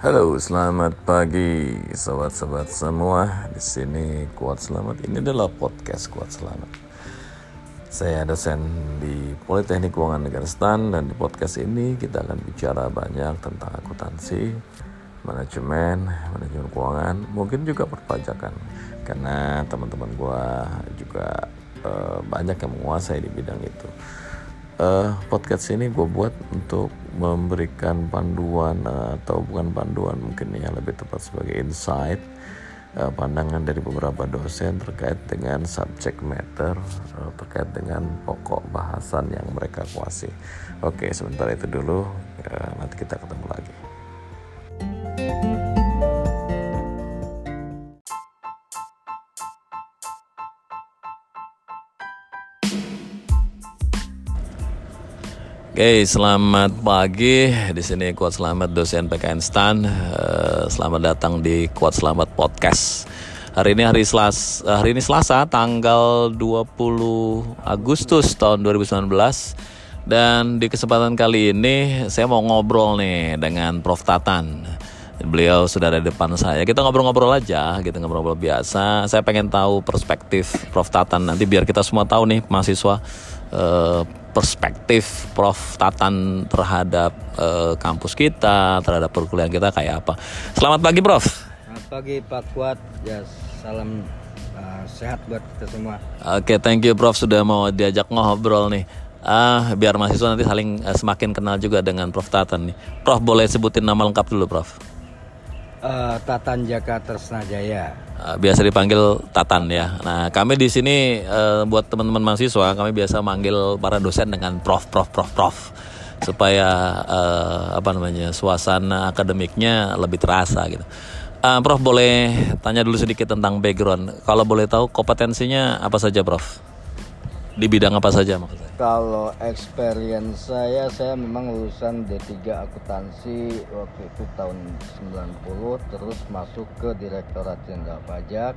Halo, selamat pagi sobat-sobat semua. Di sini Kuat Selamat. Ini adalah podcast Kuat Selamat. Saya dosen di Politeknik Keuangan Negara Stan dan di podcast ini kita akan bicara banyak tentang akuntansi, manajemen, manajemen keuangan, mungkin juga perpajakan. Karena teman-teman gua juga uh, banyak yang menguasai di bidang itu uh, podcast ini gue buat untuk memberikan panduan uh, atau bukan panduan mungkin yang lebih tepat sebagai insight uh, pandangan dari beberapa dosen terkait dengan subject matter uh, terkait dengan pokok bahasan yang mereka kuasai. Oke, sebentar itu dulu. Uh, nanti kita ketemu lagi. Oke, selamat pagi. Di sini Kuat Selamat dosen PKN Stan. Eh, selamat datang di Kuat Selamat Podcast. Hari ini hari Selasa, eh, hari ini Selasa tanggal 20 Agustus tahun 2019. Dan di kesempatan kali ini saya mau ngobrol nih dengan Prof Tatan. Beliau sudah ada di depan saya. Kita ngobrol-ngobrol aja, gitu ngobrol-ngobrol biasa. Saya pengen tahu perspektif Prof Tatan nanti biar kita semua tahu nih mahasiswa uh, perspektif Prof Tatan terhadap uh, kampus kita, terhadap perkuliahan kita kayak apa. Selamat pagi Prof. Selamat pagi Pak Kuat. Ya salam uh, sehat buat kita semua. Oke, okay, thank you Prof sudah mau diajak ngobrol nih. Uh, biar mahasiswa nanti saling uh, semakin kenal juga dengan Prof Tatan nih. Prof boleh sebutin nama lengkap dulu Prof. Uh, Tatan Jaka Tersnajaya. Uh, biasa dipanggil Tatan ya. Nah, kami di sini uh, buat teman-teman mahasiswa, kami biasa manggil para dosen dengan Prof, Prof, Prof, Prof, supaya uh, apa namanya suasana akademiknya lebih terasa gitu. Uh, Prof boleh tanya dulu sedikit tentang background. Kalau boleh tahu kompetensinya apa saja, Prof? Di bidang apa saja maksudnya? Kalau experience saya, saya memang lulusan D3 akuntansi waktu itu tahun 90 terus masuk ke Direktorat Jenderal Pajak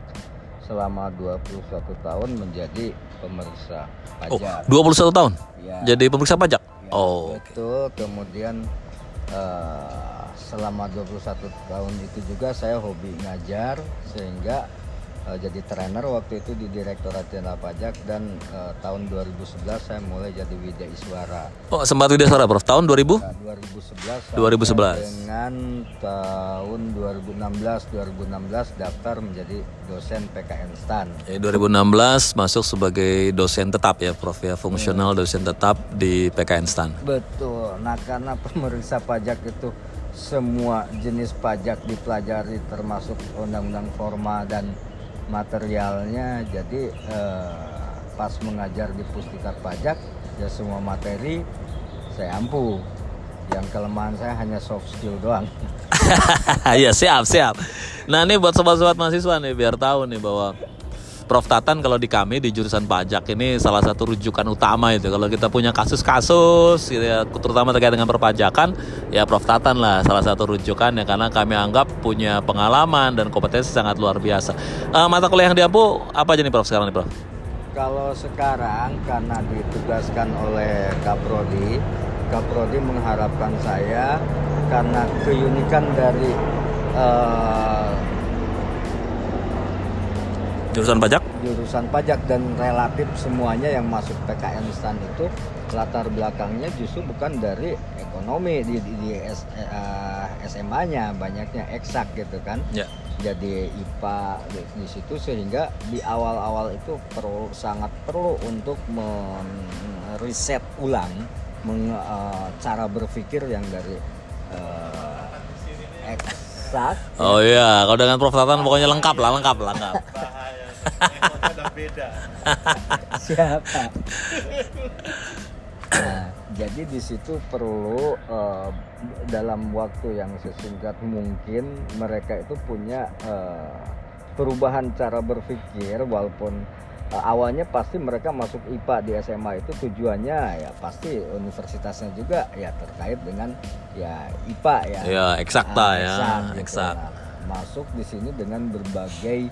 selama 21 tahun menjadi pemeriksa pajak. Oh, 21 tahun? Ya. Jadi pemeriksa pajak? Ya, oh, betul. Okay. Kemudian uh, selama 21 tahun itu juga saya hobi ngajar sehingga uh, jadi trainer waktu itu di Direktorat Jenderal Pajak dan uh, tahun 2011 saya mulai jadi Widya Iswara. Oh, sempat Widya Iswara, Prof. Tahun 2000? Nah, 2011. 2011. Dengan tahun 2016 2016 daftar menjadi dosen PKN STAN. Eh, 2016 masuk sebagai dosen tetap ya, Prof ya, fungsional hmm. dosen tetap di PKN STAN. Betul. Nah, karena pemeriksa pajak itu semua jenis pajak dipelajari termasuk undang-undang formal dan materialnya jadi eh, pas mengajar di Pustika Pajak ya semua materi saya ampuh. Yang kelemahan saya hanya soft skill doang. Ya siap siap. Nah ini buat sobat-sobat mahasiswa nih biar tahu nih bahwa Prof Tatan kalau di kami di jurusan pajak ini salah satu rujukan utama itu kalau kita punya kasus-kasus gitu ya, terutama terkait dengan perpajakan ya Prof Tatan lah salah satu rujukan ya karena kami anggap punya pengalaman dan kompetensi sangat luar biasa. Uh, mata kuliah yang diampu apa aja nih Prof sekarang nih Prof? Kalau sekarang karena ditugaskan oleh Kaprodi, Kaprodi mengharapkan saya karena keunikan dari uh, jurusan pajak? Jurusan pajak dan relatif semuanya yang masuk PKN STAN itu latar belakangnya justru bukan dari ekonomi di, di, di S, uh, eh, SMA-nya banyaknya eksak gitu kan. Ya. jadi IPA di, di situ sehingga di awal-awal itu perlu sangat perlu untuk meriset ulang meng, uh, cara berpikir yang dari uh, eksak. Oh iya kalau dengan Prof. Tatan pokoknya lengkap lah lengkap lengkap beda. Siapa? Nah, jadi di situ perlu uh, dalam waktu yang sesingkat mungkin mereka itu punya uh, perubahan cara berpikir walaupun uh, awalnya pasti mereka masuk IPA di SMA itu tujuannya ya pasti universitasnya juga ya terkait dengan ya IPA ya. Ya, eksakta uh, ya, eksak. Gitu. Nah, masuk di sini dengan berbagai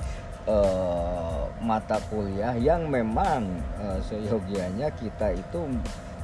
uh, mata kuliah yang memang uh, seyogianya kita itu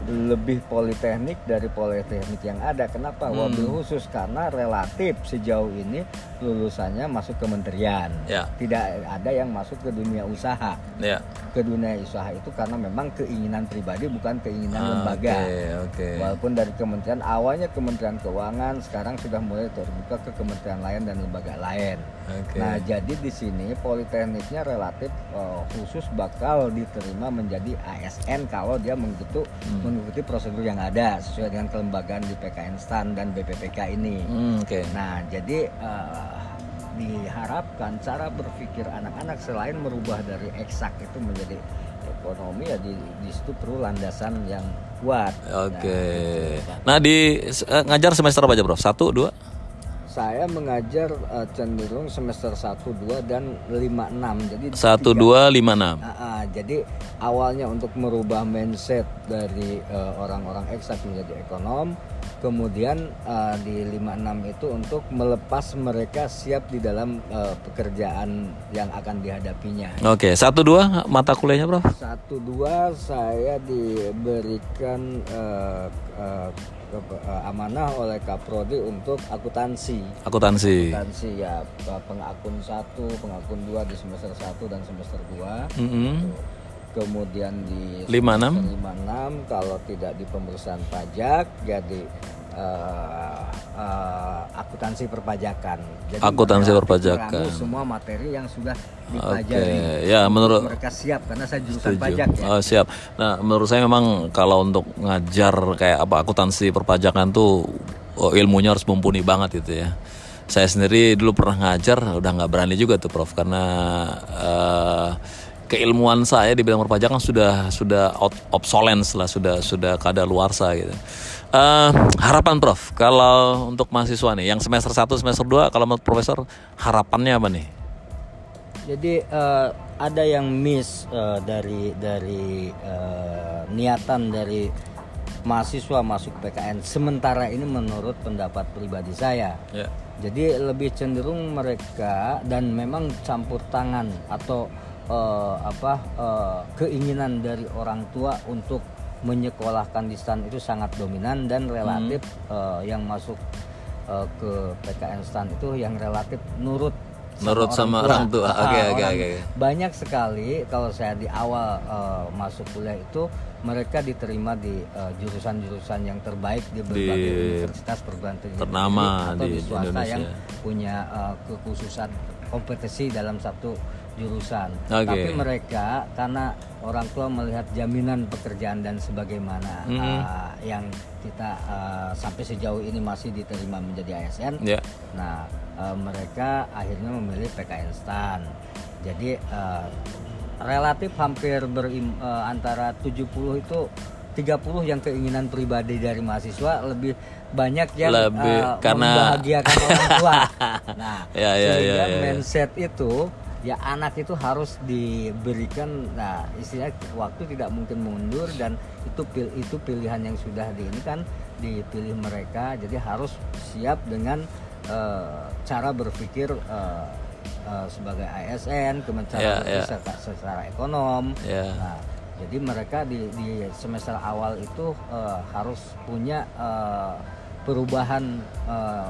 lebih politeknik dari politeknik yang ada. Kenapa? Hmm. Wabil khusus karena relatif sejauh ini lulusannya masuk kementerian. Ya. Tidak ada yang masuk ke dunia usaha. Ya. Ke dunia usaha itu karena memang keinginan pribadi bukan keinginan Ah, lembaga. Oke, oke. Walaupun dari kementerian awalnya Kementerian Keuangan, sekarang sudah mulai terbuka ke kementerian lain dan lembaga lain. Oke. Nah, jadi di sini politekniknya relatif eh, khusus bakal diterima menjadi ASN kalau dia mengikuti Hmm. mengikuti prosedur yang ada sesuai dengan kelembagaan di PKN STAN dan BPPK ini. Hmm, oke. Nah, jadi eh, diharapkan cara berpikir anak-anak selain merubah dari eksak itu menjadi ekonomi ya di, di situ perlu landasan yang kuat. Oke. Nah, Nah, di eh, ngajar semester apa aja, Bro? Satu, dua? Saya mengajar eh, cenderung semester 1, 2 dan 5, 6. Jadi Satu, tiga- dua, lima, enam. Ah, ah, jadi awalnya untuk merubah mindset dari eh, orang-orang eksak menjadi ekonom, kemudian eh, di 56 itu untuk melepas mereka siap di dalam eh, pekerjaan yang akan dihadapinya. Oke, satu, dua mata kuliahnya, Bro? Satu dua saya diberikan ke- eh, amanah oleh Kaprodi untuk akuntansi. Akuntansi. Akuntansi ya eh, pengakun satu, pengakun dua di semester 1 dan semester 2 Mm-mm. kemudian di Lima, enam? semester lima, enam kalau tidak di pemeriksaan pajak jadi eh, eh, akuntansi perpajakan jadi Akuntansi perpajakan. semua materi yang sudah Oke, ya menurut mereka siap karena saya jurusan Setuju. pajak ya Oh, siap. Nah, menurut saya memang kalau untuk ngajar kayak apa akuntansi perpajakan tuh oh, ilmunya harus mumpuni banget itu ya. Saya sendiri dulu pernah ngajar, udah nggak berani juga tuh, Prof, karena eh, keilmuan saya di bidang perpajakan sudah sudah out, lah, sudah sudah kadaluarsa gitu. Eh, harapan Prof, kalau untuk mahasiswa nih, yang semester 1, semester 2, kalau menurut Profesor harapannya apa nih? Jadi eh, ada yang miss eh, dari dari eh, niatan dari mahasiswa masuk PKN sementara ini menurut pendapat pribadi saya. Ya. Jadi lebih cenderung mereka dan memang campur tangan atau eh, apa eh, keinginan dari orang tua untuk menyekolahkan di STAN itu sangat dominan dan relatif Hmm. eh, yang masuk eh, ke PKN STAN itu yang relatif nurut Nurut sama orang tua. Ah, Oke, oke, oke. Banyak sekali kalau saya di awal eh, masuk kuliah itu mereka diterima di eh, jurusan-jurusan yang terbaik di berbagai universitas perguruan tinggi ternama atau di di swasta Indonesia. yang punya eh, kekhususan kompetisi dalam satu jurusan. Oke. Tapi mereka karena orang tua melihat jaminan pekerjaan dan sebagaimana Mhm. eh, yang kita eh, sampai sejauh ini masih diterima menjadi ASN. Ya. Nah, eh, mereka akhirnya memilih PKN STAN. Jadi eh, relatif hampir berim, eh, antara 70 itu 30 yang keinginan pribadi dari mahasiswa lebih banyak yang Lebih eh, karena- membahagiakan orang tua. Nah, Ya, ya, sehingga ya, ya. mindset itu ya anak itu harus diberikan nah istilahnya waktu tidak mungkin mundur dan itu pil itu pilihan yang sudah di ini kan dipilih mereka jadi harus siap dengan eh, cara berpikir eh, eh, sebagai ASN kemudian cara Ya, berpikir ya. secara, secara ekonom Ya. nah jadi mereka di, di semester awal itu eh, harus punya eh, perubahan eh,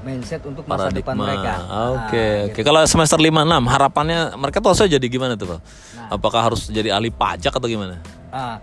mindset untuk masa depan paradigma. mereka. Oke, Nah, oke. gitu. Kalau semester 5 6 harapannya mereka tuh harusnya jadi gimana tuh, Pak? Nah. Apakah harus jadi ahli pajak atau gimana? Ah,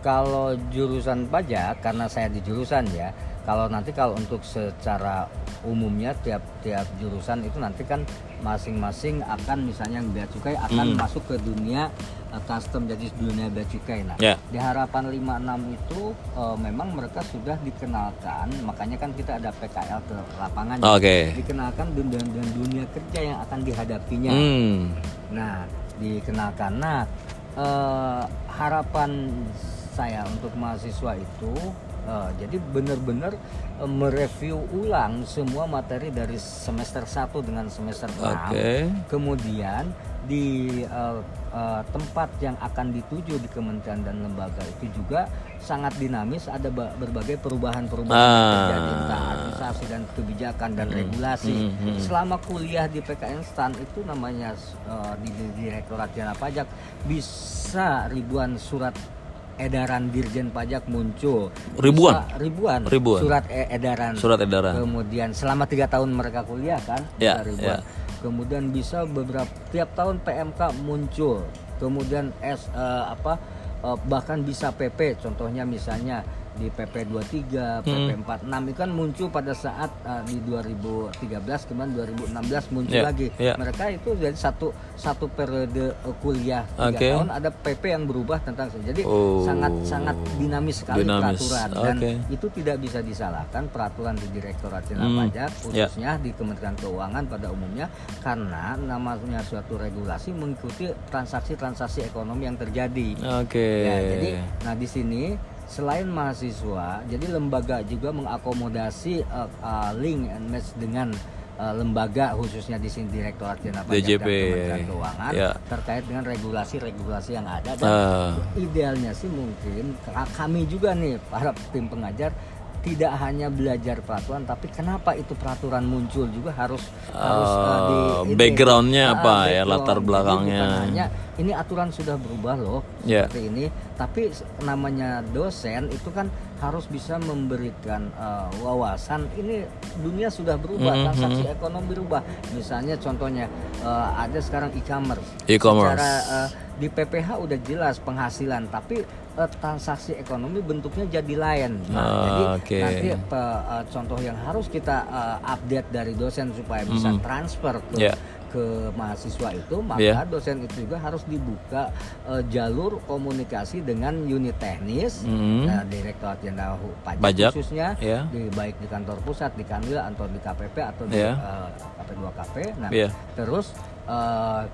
kalau jurusan pajak karena saya di jurusan ya. Kalau nanti kalau untuk secara umumnya tiap-tiap jurusan itu nanti kan masing-masing akan misalnya yang bea cukai akan Hmm. masuk ke dunia eh, custom jadi dunia bea cukai. Nah, Ya. di harapan 56 itu eh, memang mereka sudah dikenalkan, makanya kan kita ada PKL ke lapangan. ya. Oke. Dikenalkan dengan, dengan dunia kerja yang akan dihadapinya. Hmm. Nah, dikenalkan. Nah, eh, harapan saya untuk mahasiswa itu, eh, jadi benar-benar eh, mereview ulang semua materi dari semester 1 dengan semester 6. Oke. Kemudian di eh, eh, tempat yang akan dituju di kementerian dan lembaga itu juga sangat dinamis, ada ba- berbagai perubahan-perubahan Ah. terjadi administrasi dan kebijakan dan regulasi. hmm, hmm. Selama kuliah di PKN STAN itu namanya eh, di, di Direktorat Jenderal Pajak bisa ribuan surat edaran Dirjen Pajak muncul Ribuan? Bisa- ribuan Ribuan. surat e- edaran Surat edaran. kemudian selama tiga tahun mereka kuliah kan Ya, ribuan. ya. kemudian bisa beberapa tiap tahun PMK muncul kemudian S eh, apa eh, bahkan bisa PP contohnya misalnya di PP 23, PP 46 itu kan muncul pada saat eh, di 2013 kemudian 2016 muncul Ya, lagi ya. mereka itu jadi satu satu periode eh, kuliah tiga Oke. tahun ada PP yang berubah tentang jadi Oh. sangat sangat dinamis sekali Dinamis, peraturan dan oke. itu tidak bisa disalahkan peraturan di Direktorat Jenderal Hmm, Pajak ya. khususnya di Kementerian Keuangan pada umumnya karena namanya suatu regulasi mengikuti transaksi-transaksi ekonomi yang terjadi. Oke. Ya, jadi nah di sini selain mahasiswa, jadi lembaga juga mengakomodasi uh, uh, link and match dengan uh, lembaga khususnya di sini Direktorat Jenderal Pajak DJP, dan Kementerian Keuangan ya. terkait dengan regulasi-regulasi yang ada dan Ah. idealnya sih mungkin kami juga nih para tim pengajar tidak hanya belajar peraturan tapi kenapa itu peraturan muncul juga harus harus uh, di backgroundnya Ah, apa ya, background. latar Jadi belakangnya. bukan hanya ini aturan sudah berubah loh Ya. seperti ini tapi namanya dosen itu kan harus bisa memberikan uh, wawasan ini dunia sudah berubah Mhm. transaksi ekonomi berubah misalnya contohnya uh, ada sekarang e-commerce E-commerce. Secara, uh, di PPH udah jelas penghasilan tapi uh, transaksi ekonomi bentuknya jadi lain nah, Ah, jadi oke. nanti pe- uh, contoh yang harus kita uh, update dari dosen supaya bisa Mhm. transfer ke Ya. ke mahasiswa itu maka Ya. dosen itu juga harus dibuka uh, jalur komunikasi dengan unit teknis Mhm. uh, Direktorat Jenderal Pajak, Pajak, khususnya ya. di baik di kantor pusat di Kanwil atau di KPP atau di uh, KP2KP nah Ya. terus uh,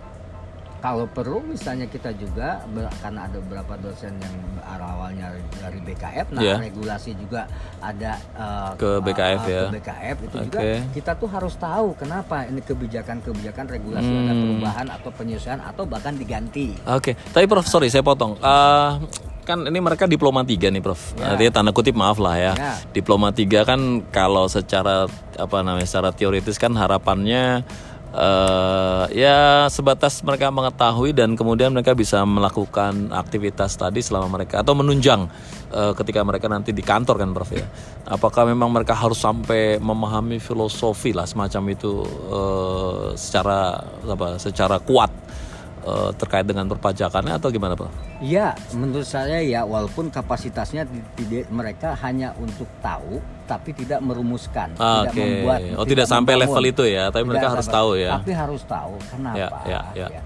kalau perlu misalnya kita juga karena ada beberapa dosen yang awalnya dari BKF nah Ya. regulasi juga ada uh, Ke BKF uh, ya. ke BKF itu juga Oke. kita tuh harus tahu kenapa ini kebijakan-kebijakan regulasi ada Hmm. perubahan atau penyesuaian atau bahkan diganti Oke, tapi Prof, sorry saya potong. Eh, kan ini mereka diploma 3 nih, Prof. Ya. Artinya tanda kutip maaf lah ya. Ya. Diploma 3 kan kalau secara apa namanya secara teoritis kan harapannya eh ya sebatas mereka mengetahui dan kemudian mereka bisa melakukan aktivitas tadi selama mereka atau menunjang eh, ketika mereka nanti di kantor kan Prof ya. Apakah memang mereka harus sampai memahami filosofi lah semacam itu eh, secara apa secara kuat eh, terkait dengan perpajakannya atau gimana Prof? Ya, menurut saya ya walaupun kapasitasnya tidak mereka hanya untuk tahu tapi tidak merumuskan, Ah, tidak Oke. membuat Oh tidak sampai membangun. level itu ya, tapi Tidak mereka harus sampai- tahu ya. Tapi harus tahu kenapa? Ya, ya, ya. ya.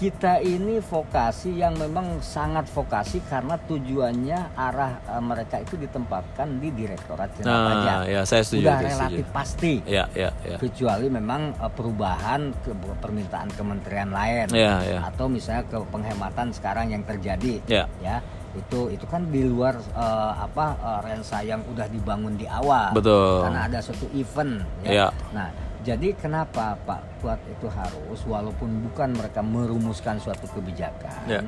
Kita ini vokasi yang memang sangat vokasi karena tujuannya arah eh, mereka itu ditempatkan di Direktorat Jenderal Pajak. Nah, ya saya setuju. Sudah saya setuju. relatif pasti. Ya, ya, ya. Kecuali memang eh, perubahan ke permintaan kementerian lain Ya, ya. atau misalnya ke penghematan sekarang yang terjadi Ya. ya itu itu kan di luar eh, apa eh, lensa yang udah dibangun di awal Betul. karena ada suatu event Ya. ya nah jadi kenapa Pak Kuat itu harus walaupun bukan mereka merumuskan suatu kebijakan Ya.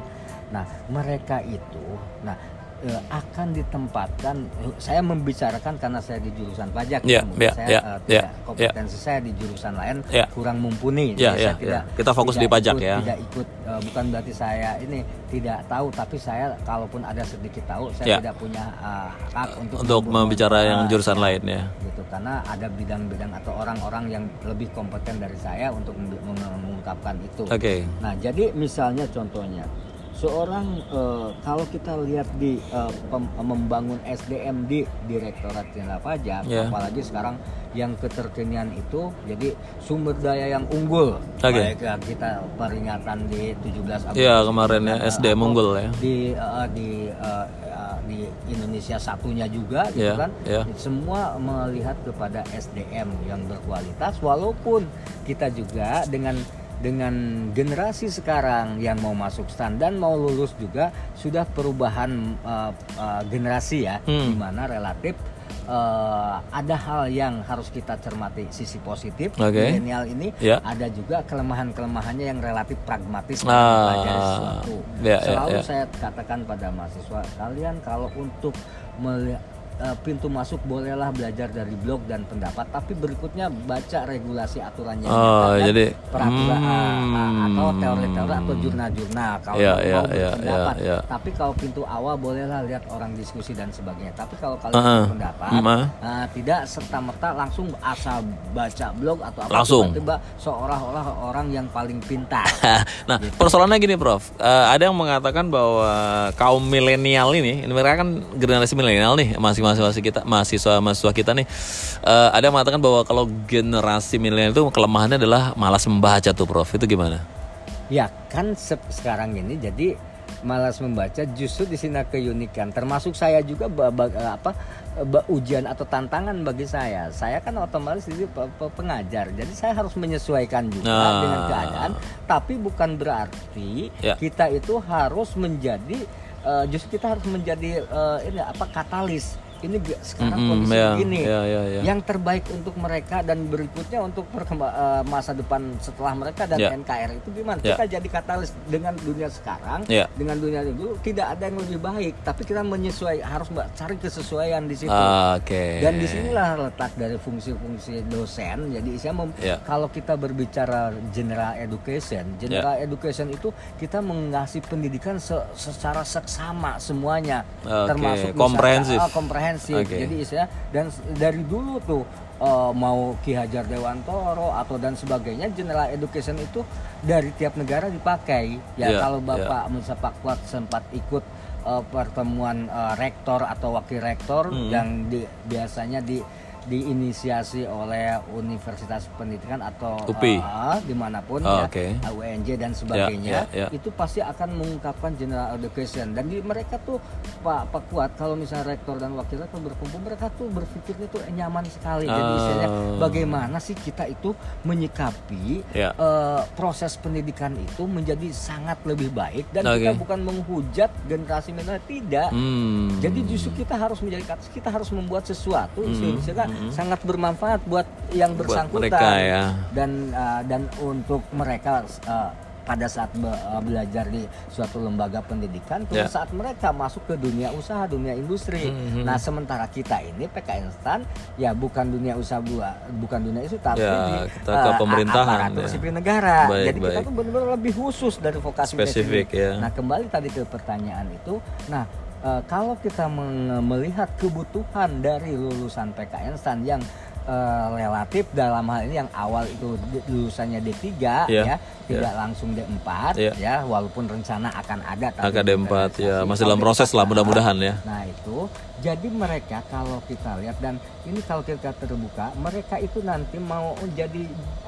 nah mereka itu nah eh, akan ditempatkan eh, saya membicarakan karena saya di jurusan pajak Ya, mungkin ya, saya ya, eh, ya, tidak kompetensi saya di jurusan lain Ya. kurang mumpuni Jadi ya, saya ya. Kita fokus di pajak ikut- ya. tidak ikut eh, bukan berarti saya ini tidak tahu tapi saya kalaupun ada sedikit tahu saya Ya. tidak punya eh, hak untuk Untuk membicara yang jurusan ya, lain ya. gitu karena ada bidang-bidang atau orang-orang yang lebih kompeten dari saya untuk mengungkapkan itu. Oke. Nah, jadi misalnya contohnya seorang eh, kalau kita lihat di eh, pem- membangun SDM di Direktorat Jenderal Pajak, Ya. apalagi sekarang yang keterkinian itu jadi sumber daya yang unggul. Oke. Baik ya, kita peringatan di 17 Agustus. Iya, kemarin ya, eh, SDM unggul ya. Di eh, di eh, di Indonesia satunya juga gitu Ya, kan. ya. Semua melihat kepada SDM yang berkualitas walaupun kita juga dengan dengan generasi sekarang yang mau masuk stan dan mau lulus juga sudah perubahan uh, uh, generasi ya Hmm. di mana relatif uh, ada hal yang harus kita cermati sisi positif Oke. milenial ini Ya. ada juga kelemahan-kelemahannya yang relatif pragmatis Ah, mempelajari sesuatu ya, ya, selalu ya. saya katakan pada mahasiswa kalian kalau untuk eh, pintu masuk bolehlah belajar dari blog dan pendapat, tapi berikutnya baca regulasi aturannya Oh, jadi, peraturan ah, ah, hmm. atau teori-teori atau jurnal-jurnal kalau Ya, mau ya, ya, berpendapat. ya, ya. Tapi kalau pintu awal bolehlah lihat orang diskusi dan sebagainya. Tapi kalau kalian Uh-uh. berpendapat ah. tidak serta merta langsung asal baca blog atau apa Langsung. tiba-tiba seolah-olah orang yang paling pintar. nah, persoalannya gini, Prof. Eh, ada yang mengatakan bahwa kaum milenial ini, ini mereka kan generasi milenial nih, masih mahasiswa kita, mahasiswa mahasiswa kita nih. eh, ada yang mengatakan bahwa kalau generasi milenial itu kelemahannya adalah malas membaca tuh, Prof. Itu gimana? Ya kan se- sekarang ini jadi malas membaca justru di sini keunikan termasuk saya juga apa ujian atau tantangan bagi saya saya kan otomatis pe- pengajar jadi saya harus menyesuaikan juga Ah. dengan keadaan tapi bukan berarti Ya. kita itu harus menjadi eh, justru kita harus menjadi eh, ini apa katalis ini sekarang Mm-mm, kondisi ya, begini ya, ya, ya. yang terbaik untuk mereka dan berikutnya untuk perkemba- eh, masa depan setelah mereka dan Ya. NKR itu gimana Ya. kita jadi katalis dengan dunia sekarang Ya. dengan dunia dulu tidak ada yang lebih baik tapi kita menyesuaikan harus mbak cari kesesuaian di situ Oke. dan di sinilah letak dari fungsi-fungsi dosen jadi saya mem- Ya. kalau kita berbicara general education general Ya. education itu kita mengasih pendidikan se- secara seksama semuanya Oke, termasuk misalnya, komprehensif. Komprehensif Oke. jadi istilah dan dari dulu tuh eh, mau Ki Hajar Dewantoro atau dan sebagainya general education itu dari tiap negara dipakai ya Ya, kalau ya. bapak Musa Pak Kuat sempat ikut eh, pertemuan eh, rektor atau wakil rektor Hmm. yang di- biasanya di diinisiasi oleh Universitas Pendidikan atau UPI. eh, di mana pun Oh, ya oke. UNJ dan sebagainya ya, ya. itu pasti akan mengungkapkan general education dan di mereka tuh Pak Pak Kuat kalau misalnya rektor dan wakil rektor berkumpul mereka tuh berpikirnya tuh nyaman sekali jadi Oh. istilahnya bagaimana sih kita itu menyikapi Ya. eh, proses pendidikan itu menjadi sangat lebih baik dan Oke. kita bukan menghujat generasi milenial tidak Hmm. jadi justru kita harus menjadi kata kita harus membuat sesuatu Hmm, sehingga hmm. sangat bermanfaat buat yang Buat bersangkutan mereka ya. dan uh, dan untuk mereka uh, pada saat be- uh, belajar di suatu lembaga pendidikan Ya. saat mereka masuk ke dunia usaha dunia industri Hmm, hmm. nah sementara kita ini PKN Stan ya bukan dunia usaha gua bukan dunia itu tapi Ya, di kita ke uh, pemerintahan, aparatur ya. sipil negara Baik, jadi kita baik. tuh benar-benar lebih khusus dari vokasi Spesifik, ya. Nah kembali tadi ke pertanyaan itu, nah eh, kalau kita melihat kebutuhan dari lulusan PKN STAN yang eh, relatif dalam hal ini yang awal itu lulusannya D3 Iya, ya, tidak langsung D4 Iya. ya, walaupun rencana akan ada tapi AKD 4 ya masih dalam proses lah mudah-mudahan ya. Nah itu jadi mereka kalau kita lihat dan ini kalau kita terbuka mereka itu nanti mau jadi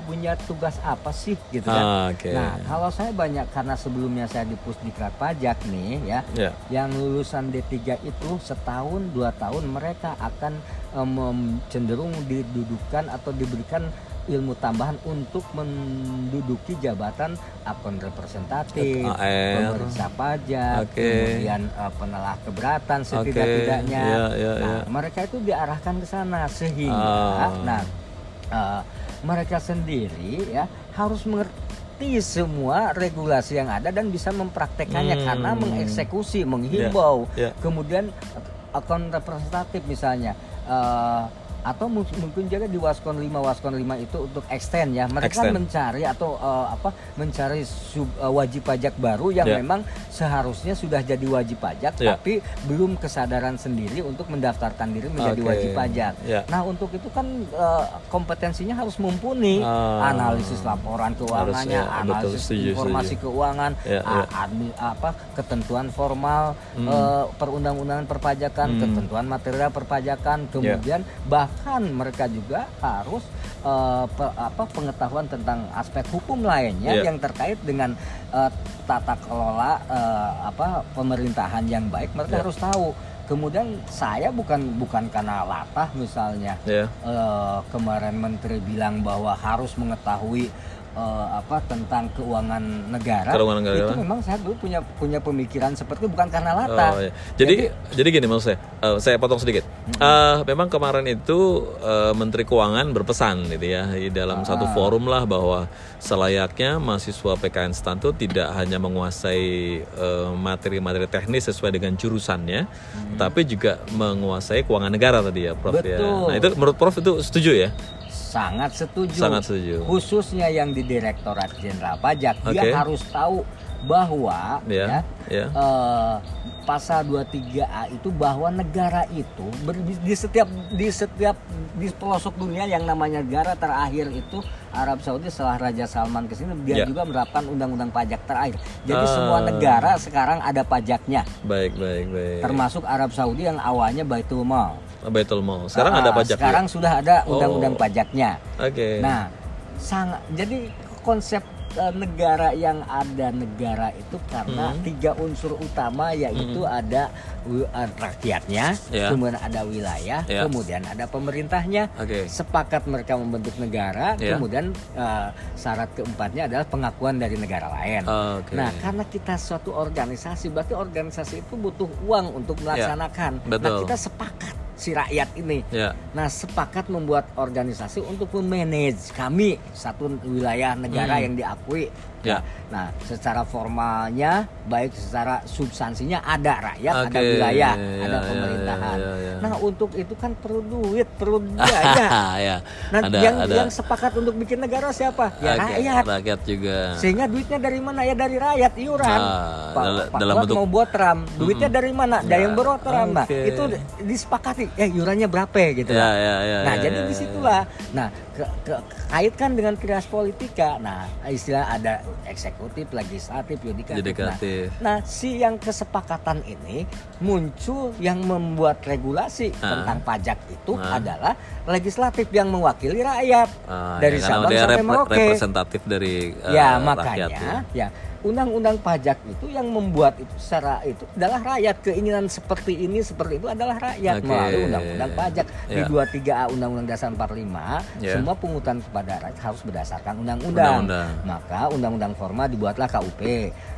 punya tugas apa sih gitu kan? Ah, Oke. Nah kalau saya banyak karena sebelumnya saya di Pusdiklat Pajak nih ya, Ya. yang lulusan D3 itu setahun dua tahun mereka akan mem- cenderung didudukan atau diberikan ilmu tambahan untuk menduduki jabatan akun representatif, pemeriksa pajak, Oke. kemudian eh, penelah keberatan setidak-tidaknya. Iya, iya, nah, iya. mereka itu diarahkan ke sana sehingga Ah. nah eh, mereka sendiri ya harus mengerti semua regulasi yang ada dan bisa mempraktekannya Hmm. karena mengeksekusi, menghimbau. Ya, ya. Kemudian akun representatif misalnya eh, atau mu- mungkin juga di Waskon 5 Waskon 5 itu untuk extend ya. Mereka Extend. mencari atau eh, apa mencari sub, eh, wajib pajak baru yang Ya. memang seharusnya sudah jadi wajib pajak Ya. tapi belum kesadaran sendiri untuk mendaftarkan diri menjadi Oke. wajib pajak. Ya. Nah, untuk itu kan eh, kompetensinya harus mumpuni Ah. analisis laporan keuangannya, Harus, ya, betul, analisis setuju, informasi setuju. keuangan, Ya, ya. admi- apa ketentuan formal Hmm. eh, perundang-undangan perpajakan, Hmm. ketentuan material perpajakan, kemudian bahkan mereka juga harus eh, pe- apa pengetahuan tentang aspek hukum lainnya Ya. yang terkait dengan eh, tata kelola eh, apa pemerintahan yang baik, mereka Ya. harus tahu. Kemudian saya bukan bukan karena latah misalnya Ya. eh, kemarin menteri bilang bahwa harus mengetahui eh, apa tentang keuangan negara, Keuangan negara. itu memang saya dulu punya punya pemikiran seperti itu, bukan karena latar. Oh, iya. Jadi, jadi gini maksud saya, eh, saya potong sedikit. Eh, memang kemarin itu eh, Menteri Keuangan berpesan gitu ya di dalam satu forum lah bahwa selayaknya mahasiswa PKN STAN itu tidak hanya menguasai materi-materi teknis sesuai dengan jurusannya, tapi juga menguasai keuangan negara tadi ya, Prof ya. Betul. Nah itu menurut Prof itu setuju ya? Sangat setuju. Sangat setuju. Khususnya yang di Direktorat Jenderal Pajak, Oke. dia harus tahu bahwa Ya, ya, ya. eh, pasal 23A itu bahwa negara itu ber- di setiap di setiap di pelosok dunia yang namanya negara terakhir itu Arab Saudi setelah Raja Salman ke sini dia Ya. juga menerapkan undang-undang pajak terakhir. Jadi Ah. semua negara sekarang ada pajaknya, Baik, baik, baik. termasuk Arab Saudi yang awalnya Baitul Mal. Baitul Mal. Sekarang ada Ah, pajak. ya? Sekarang sudah ada undang-undang Oh. pajaknya. Oke. Nah, sangat jadi konsep eh, negara yang ada negara itu karena Hmm. tiga unsur utama yaitu ada wi- eh, rakyatnya, Ya. kemudian ada wilayah, Ya. kemudian ada pemerintahnya. Oke. Sepakat mereka membentuk negara, Ya. kemudian eh, syarat keempatnya adalah pengakuan dari negara lain. Oke. Nah, karena kita suatu organisasi, berarti organisasi itu butuh uang untuk melaksanakan. Nah, Ya. betul. kita sepakat si rakyat ini. Ya. Nah, sepakat membuat organisasi untuk memanage kami satu wilayah negara Hmm. yang diakui. Ya. Nah, secara formalnya, baik secara substansinya ada rakyat, ada Oke, wilayah, ya, ada ya, pemerintahan. ya, ya, ya. Nah, untuk itu kan perlu duit, perlu biaya. ya. Nah, ada yang ada yang sepakat untuk bikin negara siapa? Ya Oke, rakyat. rakyat juga. Sehingga duitnya dari mana ya dari rakyat iuran. Ah, Pak, dal- Pak dalam bentuk- mau buat tram, duitnya dari mana? Dari yang berot tram. Nah, oke. itu disepakati. Eh iurannya berapa gitu. Ya, ya, ya, nah, ya, jadi ya, di situlah. Nah, ke, ke- kaitkan dengan krias politika. Nah, istilah ada eksekutif, legislatif, yudikatif. Yudikatif. Nah, nah, si yang kesepakatan ini muncul yang membuat regulasi Ah. tentang pajak itu Ah. adalah legislatif yang mewakili rakyat Ah, dari ya, Sabang sampai rep- Merauke representatif dari eh, ya rakyat makanya ya undang-undang pajak itu yang membuat itu secara itu adalah rakyat keinginan seperti ini seperti itu adalah rakyat Oke. melalui undang-undang pajak di Ya. 23A Undang-Undang Dasar 45 Ya. semua pungutan kepada rakyat harus berdasarkan undang-undang maka undang-undang formal dibuatlah KUP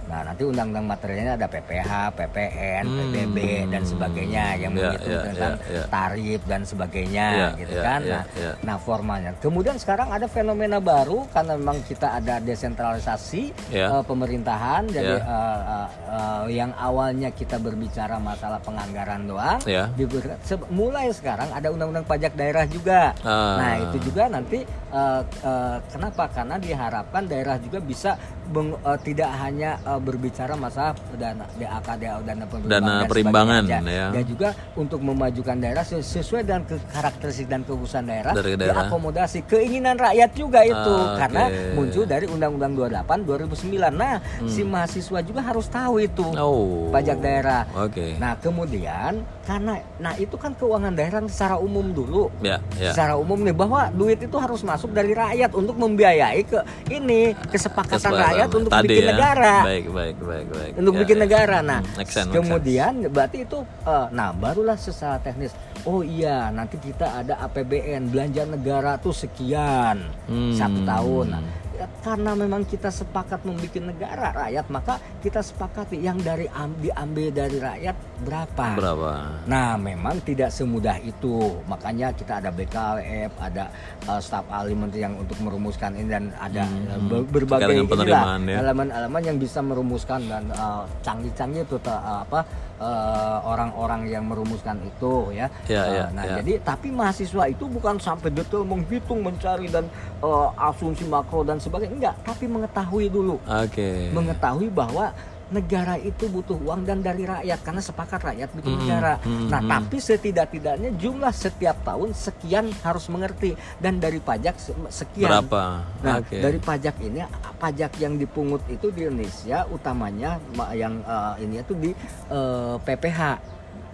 nah nanti undang-undang materialnya ada PPH, PPN, Hmm. PBB dan sebagainya yang Ya, menghitung ya, tentang ya, ya. tarif dan sebagainya Ya, gitu ya, kan ya, nah ya. Nah formalnya. Kemudian sekarang ada fenomena baru karena memang kita ada desentralisasi Ya. eh, pemerintahan. Jadi Ya. eh, eh, eh, yang awalnya kita berbicara masalah penganggaran doang, Ya. diber- se- mulai sekarang ada undang-undang pajak daerah juga. Ah. Nah itu juga nanti eh, eh, kenapa? Karena diharapkan daerah juga bisa meng- eh, tidak hanya berbicara masalah dana DAK, DAO, dana perimbangan, Dana dan perimbangan, aja. ya. Dan juga untuk memajukan daerah ses- sesuai dengan ke- karakteristik dan kekhususan daerah, Dari daerah. diakomodasi keinginan rakyat juga itu Ah, karena muncul dari Undang-Undang 28 2009. Nah, si mahasiswa juga harus tahu itu Hmm. Oh. pajak daerah. Oke. Nah, kemudian karena nah itu kan keuangan daerah secara umum dulu. Ya, ya. Secara umum nih bahwa duit itu harus masuk dari rakyat untuk membiayai ke ini kesepakatan Kesepakatan. rakyat untuk Tadi bikin ya. negara Baik, baik, baik, baik. untuk Ya, bikin ya. negara. Nah, Hmm, make sense, make kemudian berarti itu eh, nah barulah secara teknis. Oh iya, nanti kita ada APBN belanja negara tuh sekian Hmm. satu tahun. Nah, ya, karena memang kita sepakat membuat negara rakyat, maka kita sepakati yang dari am- diambil dari rakyat berapa. Berapa? Nah, memang tidak semudah itu. Makanya kita ada BKWF, ada uh, staf ahli menteri yang untuk merumuskan ini dan ada uh, hmm. ber- berbagai inilah, ya. elemen-elemen yang bisa merumuskan dan uh, canggih-canggih itu uh, apa uh, orang-orang yang merumuskan itu ya. Ya, Uh, ya, nah, ya. jadi tapi mahasiswa itu bukan sampai detail menghitung, mencari dan uh, asumsi makro dan sebagainya. Enggak, tapi mengetahui dulu Oke. mengetahui bahwa negara itu butuh uang dan dari rakyat karena sepakat rakyat bikin Hmm, negara. hmm, nah, hmm. tapi setidak-tidaknya jumlah setiap tahun sekian harus mengerti dan dari pajak se- sekian. Berapa? Nah, Oke. dari pajak ini pajak yang dipungut itu di Indonesia utamanya ma- yang eh, ini itu di eh, PPH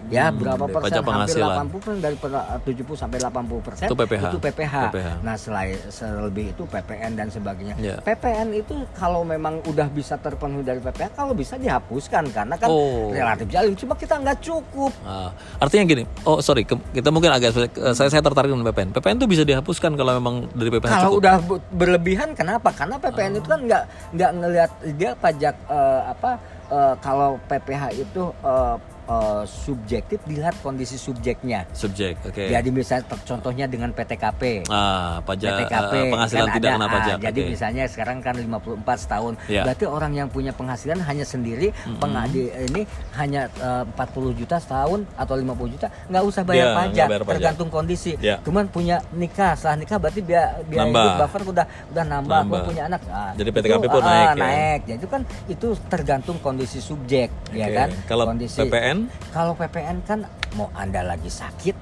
ya Hmm, berapa persen pajak hampir penghasilan. 80 persen dari per- 70 sampai 80 persen Itu PPH. itu PPH. PPH. Nah selain selebih itu PPN dan sebagainya. Ya. PPN itu kalau memang udah bisa terpenuhi dari PPH kalau bisa dihapuskan karena kan Oh. relatif jalim cuma kita nggak cukup. Ah, artinya gini, oh sorry, ke- kita mungkin agak eh, saya saya tertarik dengan PPN. PPN itu bisa dihapuskan kalau memang dari PPH Kalau cukup. udah berlebihan kenapa? Karena PPN itu kan nggak nggak ngelihat dia pajak eh, apa eh, kalau PPH itu eh, eh, subjektif dilihat kondisi subjeknya. subjek, oke. Jadi misalnya contohnya dengan PTKP. Ah, pajak PTKP eh, penghasilan kan tidak ada, kena ah, pajak. jadi oke. misalnya sekarang kan 54 tahun. Ya. Berarti orang yang punya penghasilan hanya sendiri pengadi ini hanya eh, 40 juta setahun atau 50 juta nggak usah bayar Ya, nggak pajak bayar pajak. tergantung kondisi. Ya. Cuman punya nikah, setelah nikah berarti biaya biaya Nambah. hidup buffer udah udah nambah, Nambah. Punya anak. Ah, Jadi itu, PTKP pun ah, naik ya? naik. Jadi itu kan itu tergantung kondisi subjek ya Oke. kan. Kalau kondisi PPN? Kalau PPN kan mau Anda lagi sakit,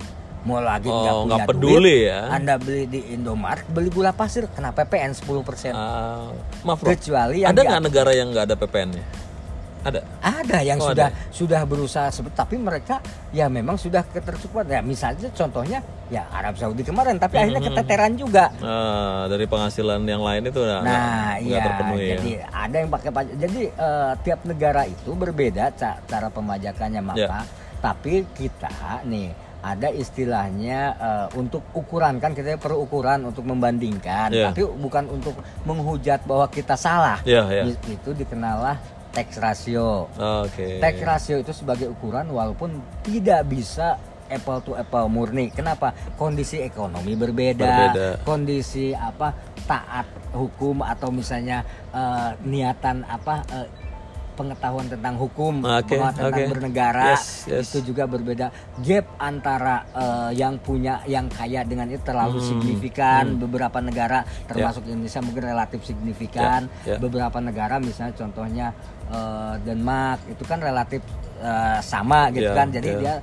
mau lagi Oh, nggak punya nggak peduli duit, ya. Anda beli di Indomaret, beli gula pasir kena PPN 10%. Ah, maaf, Bro. Kecuali yang ada nggak negara yang nggak ada PPN-nya? Ada. Ada yang Oh, sudah ada. sudah berusaha sebut tapi mereka ya memang sudah ketercukupan. Ya misalnya contohnya ya Arab Saudi kemarin tapi akhirnya Hmm. keteteran juga. Ah, dari penghasilan yang lain itu Nah, iya, terpenuhi ya. jadi ada yang pakai pajak. Jadi eh, tiap negara itu berbeda ca- cara pemajakannya maka. Ya. Tapi kita nih ada istilahnya eh, untuk ukuran kan kita perlu ukuran untuk membandingkan, Ya. tapi bukan untuk menghujat bahwa kita salah. Iya, iya. Itu dikenallah tax ratio. Oke. Tax ratio itu sebagai ukuran walaupun tidak bisa apple to apple murni. Kenapa? Kondisi ekonomi berbeda, Berbeda. kondisi apa taat hukum atau misalnya eh, niatan apa eh, pengetahuan tentang hukum, Oke, pengetahuan tentang bernegara Yes, yes. itu juga berbeda. Gap antara eh, yang punya yang kaya dengan itu terlalu Hmm, signifikan. Beberapa negara termasuk Indonesia mungkin relatif signifikan. Ya, ya. Beberapa negara misalnya contohnya eh, Denmark itu kan relatif eh, sama gitu Ya, kan. Jadi ya. dia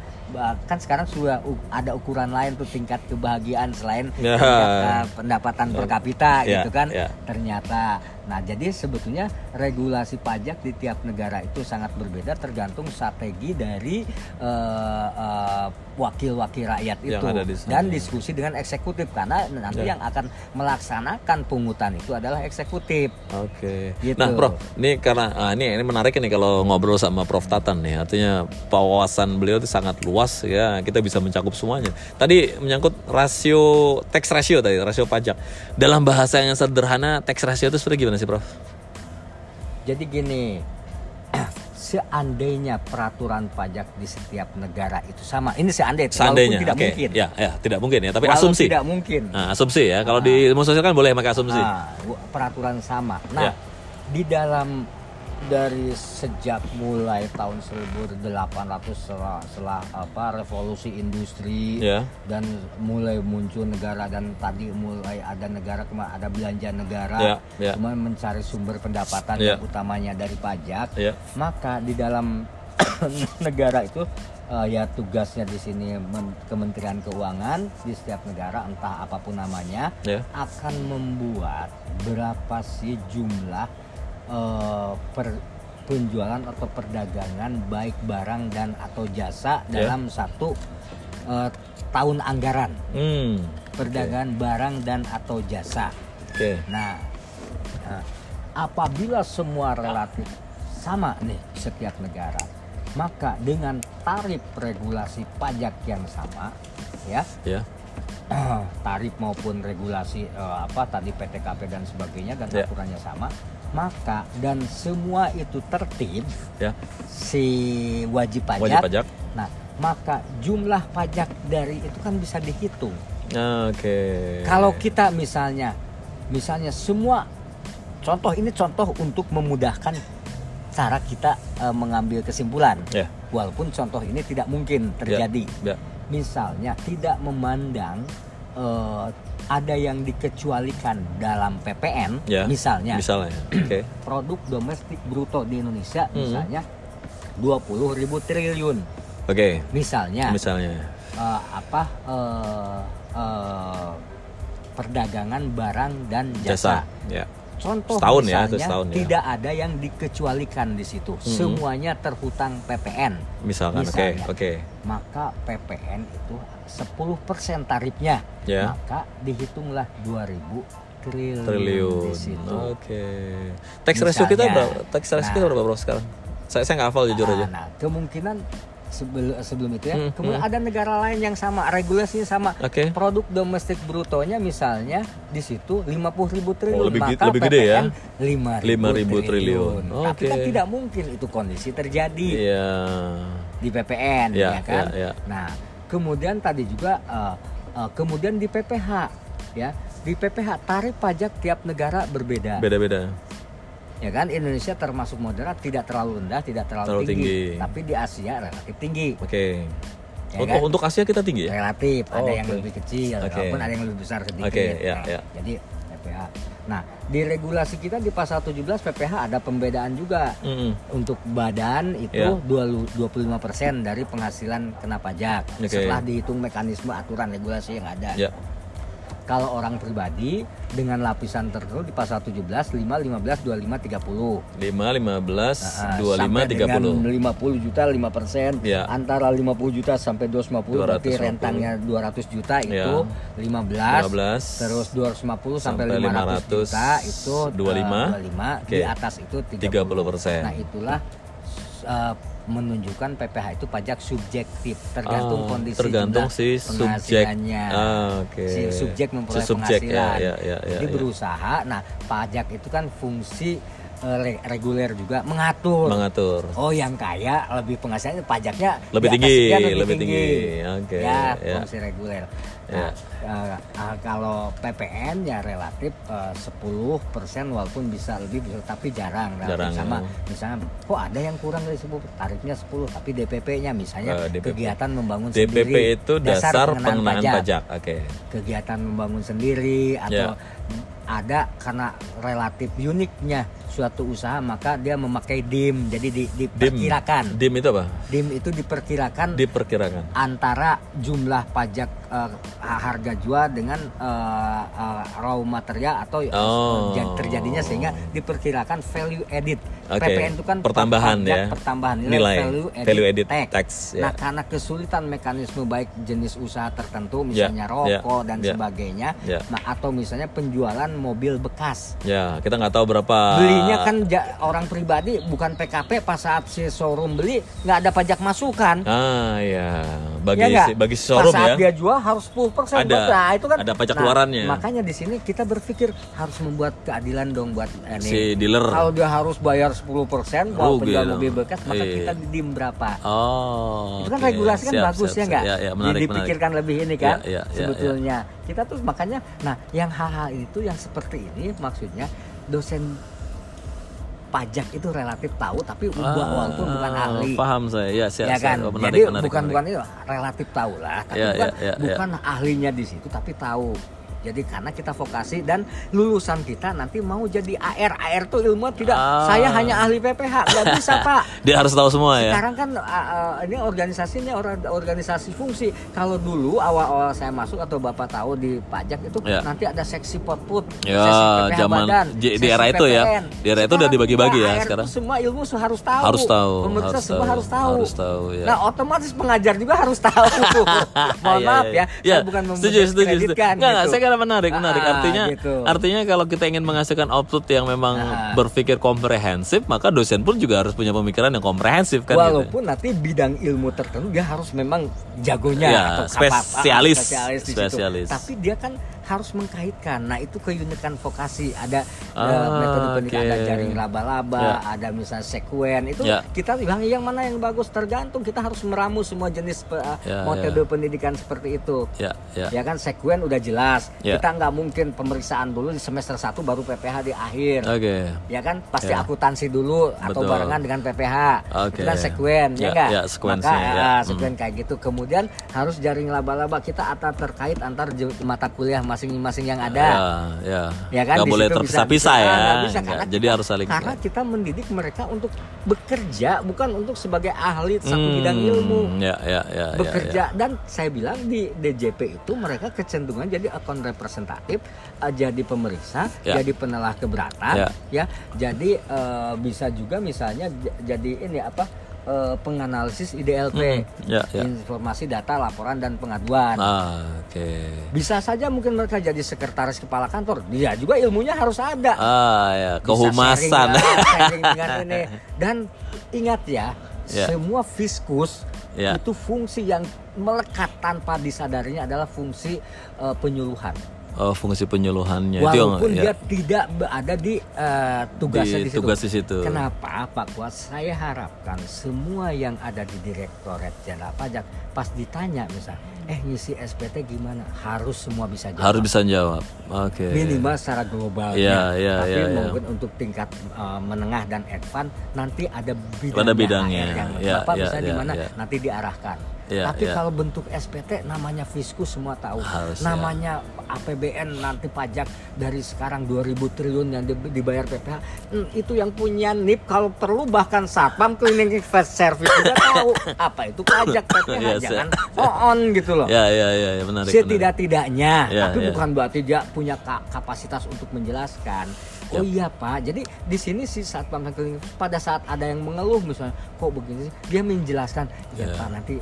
kan sekarang sudah ada ukuran lain tuh tingkat kebahagiaan selain Ya. tingkat eh, pendapatan per kapita Ya, gitu kan. ya. Ternyata nah jadi sebetulnya regulasi pajak di tiap negara itu sangat berbeda tergantung strategi dari eh, eh, wakil-wakil rakyat Yang itu di sana. dan diskusi dengan eksekutif karena nanti Ya. yang akan melaksanakan pungutan itu adalah eksekutif. Oke. Gitu. Nah, Prof, ini karena ah, ini ini menarik nih kalau ngobrol sama Prof Tatan nih. Artinya wawasan beliau itu sangat luas ya. Kita bisa mencakup semuanya. Tadi menyangkut rasio tax ratio tadi, rasio pajak. Dalam bahasa yang sederhana, tax ratio itu sebenarnya gimana sih, Prof? Jadi gini, seandainya peraturan pajak di setiap negara itu sama, ini seandainya, Seandainya, walaupun tidak oke. mungkin. Ya, ya, tidak mungkin ya, tapi Walaupun asumsi. Tidak mungkin. Nah, asumsi ya. Kalau di ilmu sosial kan boleh pakai asumsi. Ah, peraturan sama. Nah, Ya. di dalam dari sejak mulai tahun 1800 setelah, setelah apa revolusi industri Ya. dan mulai muncul negara dan tadi mulai ada negara ada belanja negara Ya, ya. kemudian mencari sumber pendapatan Ya. yang utamanya dari pajak Ya. maka di dalam negara itu eh, ya tugasnya di sini Men- Kementerian Keuangan di setiap negara entah apa pun namanya Ya. akan membuat berapa sih jumlah eh, per penjualan atau perdagangan baik barang dan atau jasa Ya. dalam satu eh, tahun anggaran Hmm. perdagangan barang dan atau jasa. Oke. Nah, nah, apabila semua relatif sama nih setiap negara, maka dengan tarif regulasi pajak yang sama, ya Ya. tarif maupun regulasi eh, apa tadi PTKP dan sebagainya dan Ya. aturannya sama, maka dan semua itu tertib Ya. si wajib pajak. Wajib pajak. Nah, maka jumlah pajak dari itu kan bisa dihitung. Oke. Kalau kita misalnya, misalnya semua contoh ini contoh untuk memudahkan cara kita eh, mengambil kesimpulan. Ya. Walaupun contoh ini tidak mungkin terjadi. Ya. Misalnya tidak memandang eh, ada yang dikecualikan dalam PPN, Ya. misalnya Misalnya. Oke. produk domestik bruto di Indonesia, Mhm. misalnya 20 ribu triliun, Oke. misalnya Misalnya. eh, apa eh, eh, perdagangan barang dan Jasa. jasa. Ya. Contoh Setahun ya, misalnya itu setahun ya. tidak ada yang dikecualikan di situ. Semuanya terhutang PPN. Misalkan, oke, oke. Maka PPN itu 10% tarifnya. Ya. Maka dihitunglah 2000 triliun, Triliun. di situ. Oke. Tax ratio kita berapa? Tax ratio kita Nah. berapa bro sekarang? Saya saya nggak hafal jujur Nah, aja. Nah, kemungkinan sebelum sebelum itu ya, Hmm, kemudian hmm. ada negara lain yang sama, regulasinya sama. Oke. Produk domestik brutonya misalnya di situ 50 ribu triliun, Oh, lebih maka lebih gede ya? PPN 5 5.000 triliun. Tapi Oke. kan tidak mungkin itu kondisi terjadi Iya. di PPN, Iya, ya kan? iya, iya. Nah, kemudian tadi juga eh, eh, kemudian di PPH, ya di PPH tarif pajak tiap negara berbeda. Beda-beda. Ya kan Indonesia termasuk moderat tidak terlalu rendah tidak terlalu, Terlalu tinggi. tinggi. tapi di Asia relatif tinggi Oke. Ya untuk kan? untuk Asia kita tinggi ya? relatif Oh, ada yang oke. lebih kecil Oke. walaupun ada yang lebih besar sedikit Oke, ya, Nah, ya. jadi PPH nah di regulasi kita di pasal 17 PPH ada pembedaan juga Mm-mm. untuk badan itu Ya. 25% dari penghasilan kena pajak Oke. setelah dihitung mekanisme aturan regulasi yang ada Ya. Kalau orang pribadi dengan lapisan tertentu di pasal 17 5 15 25 30 5, 15, Ah, 25, sampai 30. dengan 50 juta 5 persen Ya. antara 50 juta sampai 250 berarti 250. rentangnya 200 juta itu Ya. 15, 15, terus 250 sampai, sampai 500, 500, juta itu 25. eh, 25 di Oke. atas itu 30%. nah itulah eh, menunjukkan PPH itu pajak subjektif tergantung Oh, kondisi tergantung si subjek. Ah, oke. si subjek memperoleh Si subjek, ya, penghasilan ya, ya, ya, jadi ya. berusaha nah pajak itu kan fungsi re- reguler juga mengatur Mengatur. Oh yang kaya lebih penghasilannya pajaknya Lebih tinggi, sekian lebih tinggi. Oke, Ya ya. fungsi reguler. Ya. Nah, eh, eh, kalau PPN ya relatif eh, 10% walaupun bisa lebih bisa tapi jarang. relatif Jarang, sama ya. misalnya kok ada yang kurang dari 10 tarifnya 10 tapi DPP-nya misalnya Eh, DPP. kegiatan membangun DPP sendiri itu dasar, pengenaan pajak. pajak Oke. kegiatan membangun sendiri atau Ya. ada karena relatif uniknya suatu usaha maka dia memakai dim jadi di, Dim. diperkirakan Dim itu apa? dim itu diperkirakan Diperkirakan. antara jumlah pajak eh, harga jual dengan eh, eh, raw material atau Oh. ja- terjadinya sehingga diperkirakan value added Oke. PPN itu kan Pertambahan ya. pertambahan nilai, Nilai. value added, Value added tax. tax, ya. Nah karena kesulitan mekanisme baik jenis usaha tertentu Ya, misalnya ya, rokok dan ya. sebagainya Ya. nah atau misalnya penjualan mobil bekas Ya, kita nggak tahu berapa. belinya kan ja- orang pribadi bukan PKP pas saat si showroom beli nggak ada pajak masukan Ah ya, bagi Ya si, bagi si showroom pas saat ya. dia jual harus 10% Ada. nah, itu kan Ada pajak Nah, keluarannya. makanya di sini kita berpikir harus membuat keadilan dong buat eh. Si dealer. kalau dia harus bayar 10% kalau Rugi penjual mobil bekas maka Iya. kita dim berapa Oh. itu kan oke. regulasi kan Siap, bagus siap, ya siap. nggak Ya, ya, menarik, dipikirkan menarik. lebih ini kan Ya, ya, ya, sebetulnya kita tuh makanya nah yang hal-hal itu yang seperti ini maksudnya dosen pajak itu relatif tahu tapi Ah, walaupun bukan ahli Paham saya. Ya, siap, ya kan Oh, menarik, jadi menarik, bukan menarik. bukan itu relatif tahu lah tapi Ya, bukan ya, ya, ya. bukan ahlinya di situ tapi tahu jadi karena kita vokasi dan lulusan kita nanti mau jadi AR AR tuh ilmu tidak Ah. saya hanya ahli PPH nggak bisa pak Dia harus tahu semua ya. sekarang kan uh, uh, ini organisasinya or- organisasi fungsi. Kalau dulu awal-awal saya masuk atau bapak tahu di pajak itu Ya. nanti ada seksi potput, Ya, sesi PPH zaman badan, di- di era itu ya. PPN. Di era itu udah dibagi-bagi ya AR sekarang. semua ilmu harus tahu. Harus tahu, Pemerintah harus semua tahu, harus tahu. harus tahu, ya. Nah otomatis pengajar juga harus tahu. Mohon Iya, maaf iya. ya, saya bukan setuju, setuju, setuju. Nggak, nggak, gitu. saya kira menarik, menarik. Ah, Artinya, gitu. artinya kalau kita ingin menghasilkan output yang memang Ah. berpikir komprehensif, maka dosen pun juga harus punya pemikiran yang komprehensif kan. gitu. Walaupun nanti bidang ilmu tertentu dia harus memang jagonya Ya, atau spesialis. ah, spesialis di situ. Spesialis. Tapi dia kan harus mengkaitkan. Nah, itu keunikan vokasi. Ada Ah, eh, metode pendidikan, oke. ada jaring laba-laba, Ya. ada misalnya sekuen. Itu Ya. kita bilang yang mana yang bagus tergantung kita harus meramu semua jenis pe- Ya, metode ya. pendidikan seperti itu. Ya, ya. Ya kan sekuen udah jelas. Ya. Kita nggak mungkin pemeriksaan dulu di semester 1 baru PPH di akhir Oke. ya kan pasti Ya. akuntansi dulu atau Betul. barengan dengan PPH Oke. itu kan sekuen ya Ya, enggak ya, sekuensinya, maka ya. ah, sekuen kayak gitu kemudian harus jaring laba-laba kita atau terkait antar mata kuliah masing-masing yang ada. Ya, ya. Ya kan, di boleh terpisah-pisah ya. Ah, bisa, jadi harus saling Karena kita mendidik mereka untuk bekerja, bukan untuk sebagai ahli satu Hmm, bidang ilmu. Ya, ya, ya, ya, bekerja ya. dan saya bilang di DJP itu mereka kecenderungan jadi akun representatif, eh, jadi pemeriksa, Ya. jadi penelah keberatan, Ya. ya, jadi eh, bisa juga misalnya jadi ini apa eh, penganalisis IDLP, Ya, ya. informasi data laporan dan pengaduan. Ah, oke. Bisa saja mungkin mereka jadi sekretaris kepala kantor, dia juga ilmunya harus ada. Ah, ya, Bisa kehumasan. sharing, lah, sharing dengan ini. Dan ingat ya, Ya. semua fiskus Ya. itu fungsi yang melekat tanpa disadarinya adalah fungsi eh, penyuluhan. Oh, fungsi penyuluhannya itu yang Walaupun ya, dia tidak berada di eh, tugasnya Di di, situ. tugas di situ. Kenapa Pak Kuat? Saya harapkan semua yang ada di Direktorat Jenderal Pajak pas ditanya misal, eh ngisi SPT gimana? Harus semua bisa jawab. harus bisa jawab. Oke. minimal secara global Iya, iya, tapi iya. mungkin untuk tingkat uh, menengah dan advance nanti ada bidangnya, Ada bidangnya. Yang Iya, bapak iya, bisa di iya, mana iya. nanti diarahkan Iya, tapi iya. kalau bentuk SPT namanya fiskus semua tahu Harus, ya. namanya APBN nanti pajak dari sekarang 2000 triliun yang di- dibayar PPH hmm, itu yang punya NIP kalau perlu bahkan satpam cleaning service juga tahu apa itu pajak PPH Yes, jangan on gitu loh Ya, ya, ya, ya menarik. Setidak-tidaknya, Ya, tapi ya. bukan berarti dia punya ka- kapasitas untuk menjelaskan. Oh iya Pak, jadi di sini si satpam pada saat ada yang mengeluh misalnya, kok begini sih, dia menjelaskan, ya Ya. Pak nanti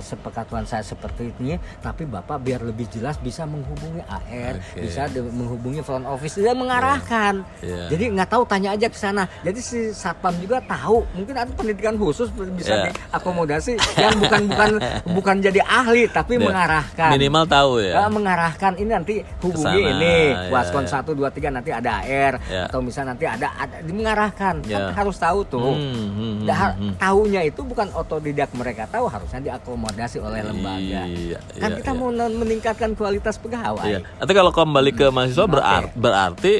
sepekatuan saya seperti ini, tapi Bapak biar lebih jelas bisa menghubungi AR, Oke. bisa menghubungi front office, dia mengarahkan. Ya. Jadi nggak tahu tanya aja ke sana. Jadi si satpam juga tahu, mungkin ada pendidikan khusus bisa Ya. diakomodasi yang bukan bukan bukan jadi ahli tapi Ya. mengarahkan. Minimal tahu ya. Eh, mengarahkan ini nanti hubungi Ke sana, ini ya, waskon. 1 2 3 nanti ada AR Ya. atau misalnya nanti ada ada mengarahkan Ya. kan harus tahu tuh. Hmm, hmm, hmm, Dah, hmm. tahunya itu bukan otodidak mereka tahu harusnya diakomodasi oleh lembaga. Iya, kan iya, kita iya. mau men- meningkatkan kualitas pegawai. Iya. Nanti kalau kembali ke mahasiswa Oke. berarti, berarti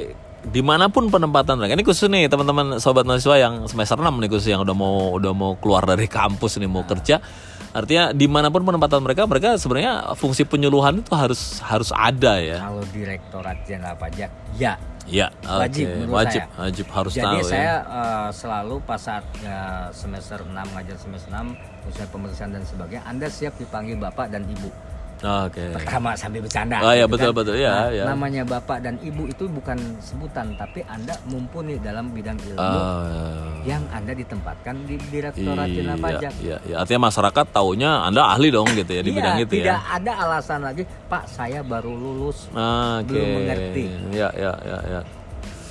di mana pun penempatan mereka ini khusus nih teman-teman sobat mahasiswa yang semester 6 nih khusus yang udah mau udah mau keluar dari kampus nih mau kerja artinya di mana pun penempatan mereka mereka sebenarnya fungsi penyuluhan itu harus harus ada ya Kalau Direktorat Jenderal Pajak, ya ya Wajib menurut wajib saya. wajib harus Jadi tahu saya ya eh, selalu pas saat eh, semester 6 ngajar semester 6 khususnya pemeriksaan dan sebagainya, Anda siap dipanggil Bapak dan Ibu. Oke Pertama sambil bercanda. Oh, iya, gitu betul, betul. Iya, Nah, iya. Namanya Bapak dan Ibu itu bukan sebutan, tapi Anda mumpuni dalam bidang ilmu Ah, yang Anda ditempatkan di Direktorat Jenderal iya, Pajak. iya, iya. artinya masyarakat taunya anda ahli dong gitu ya di Iya, bidang itu tidak ya ada alasan lagi, Pak, saya baru lulus. Oke. belum mengerti. Ya, ya, ya, ya.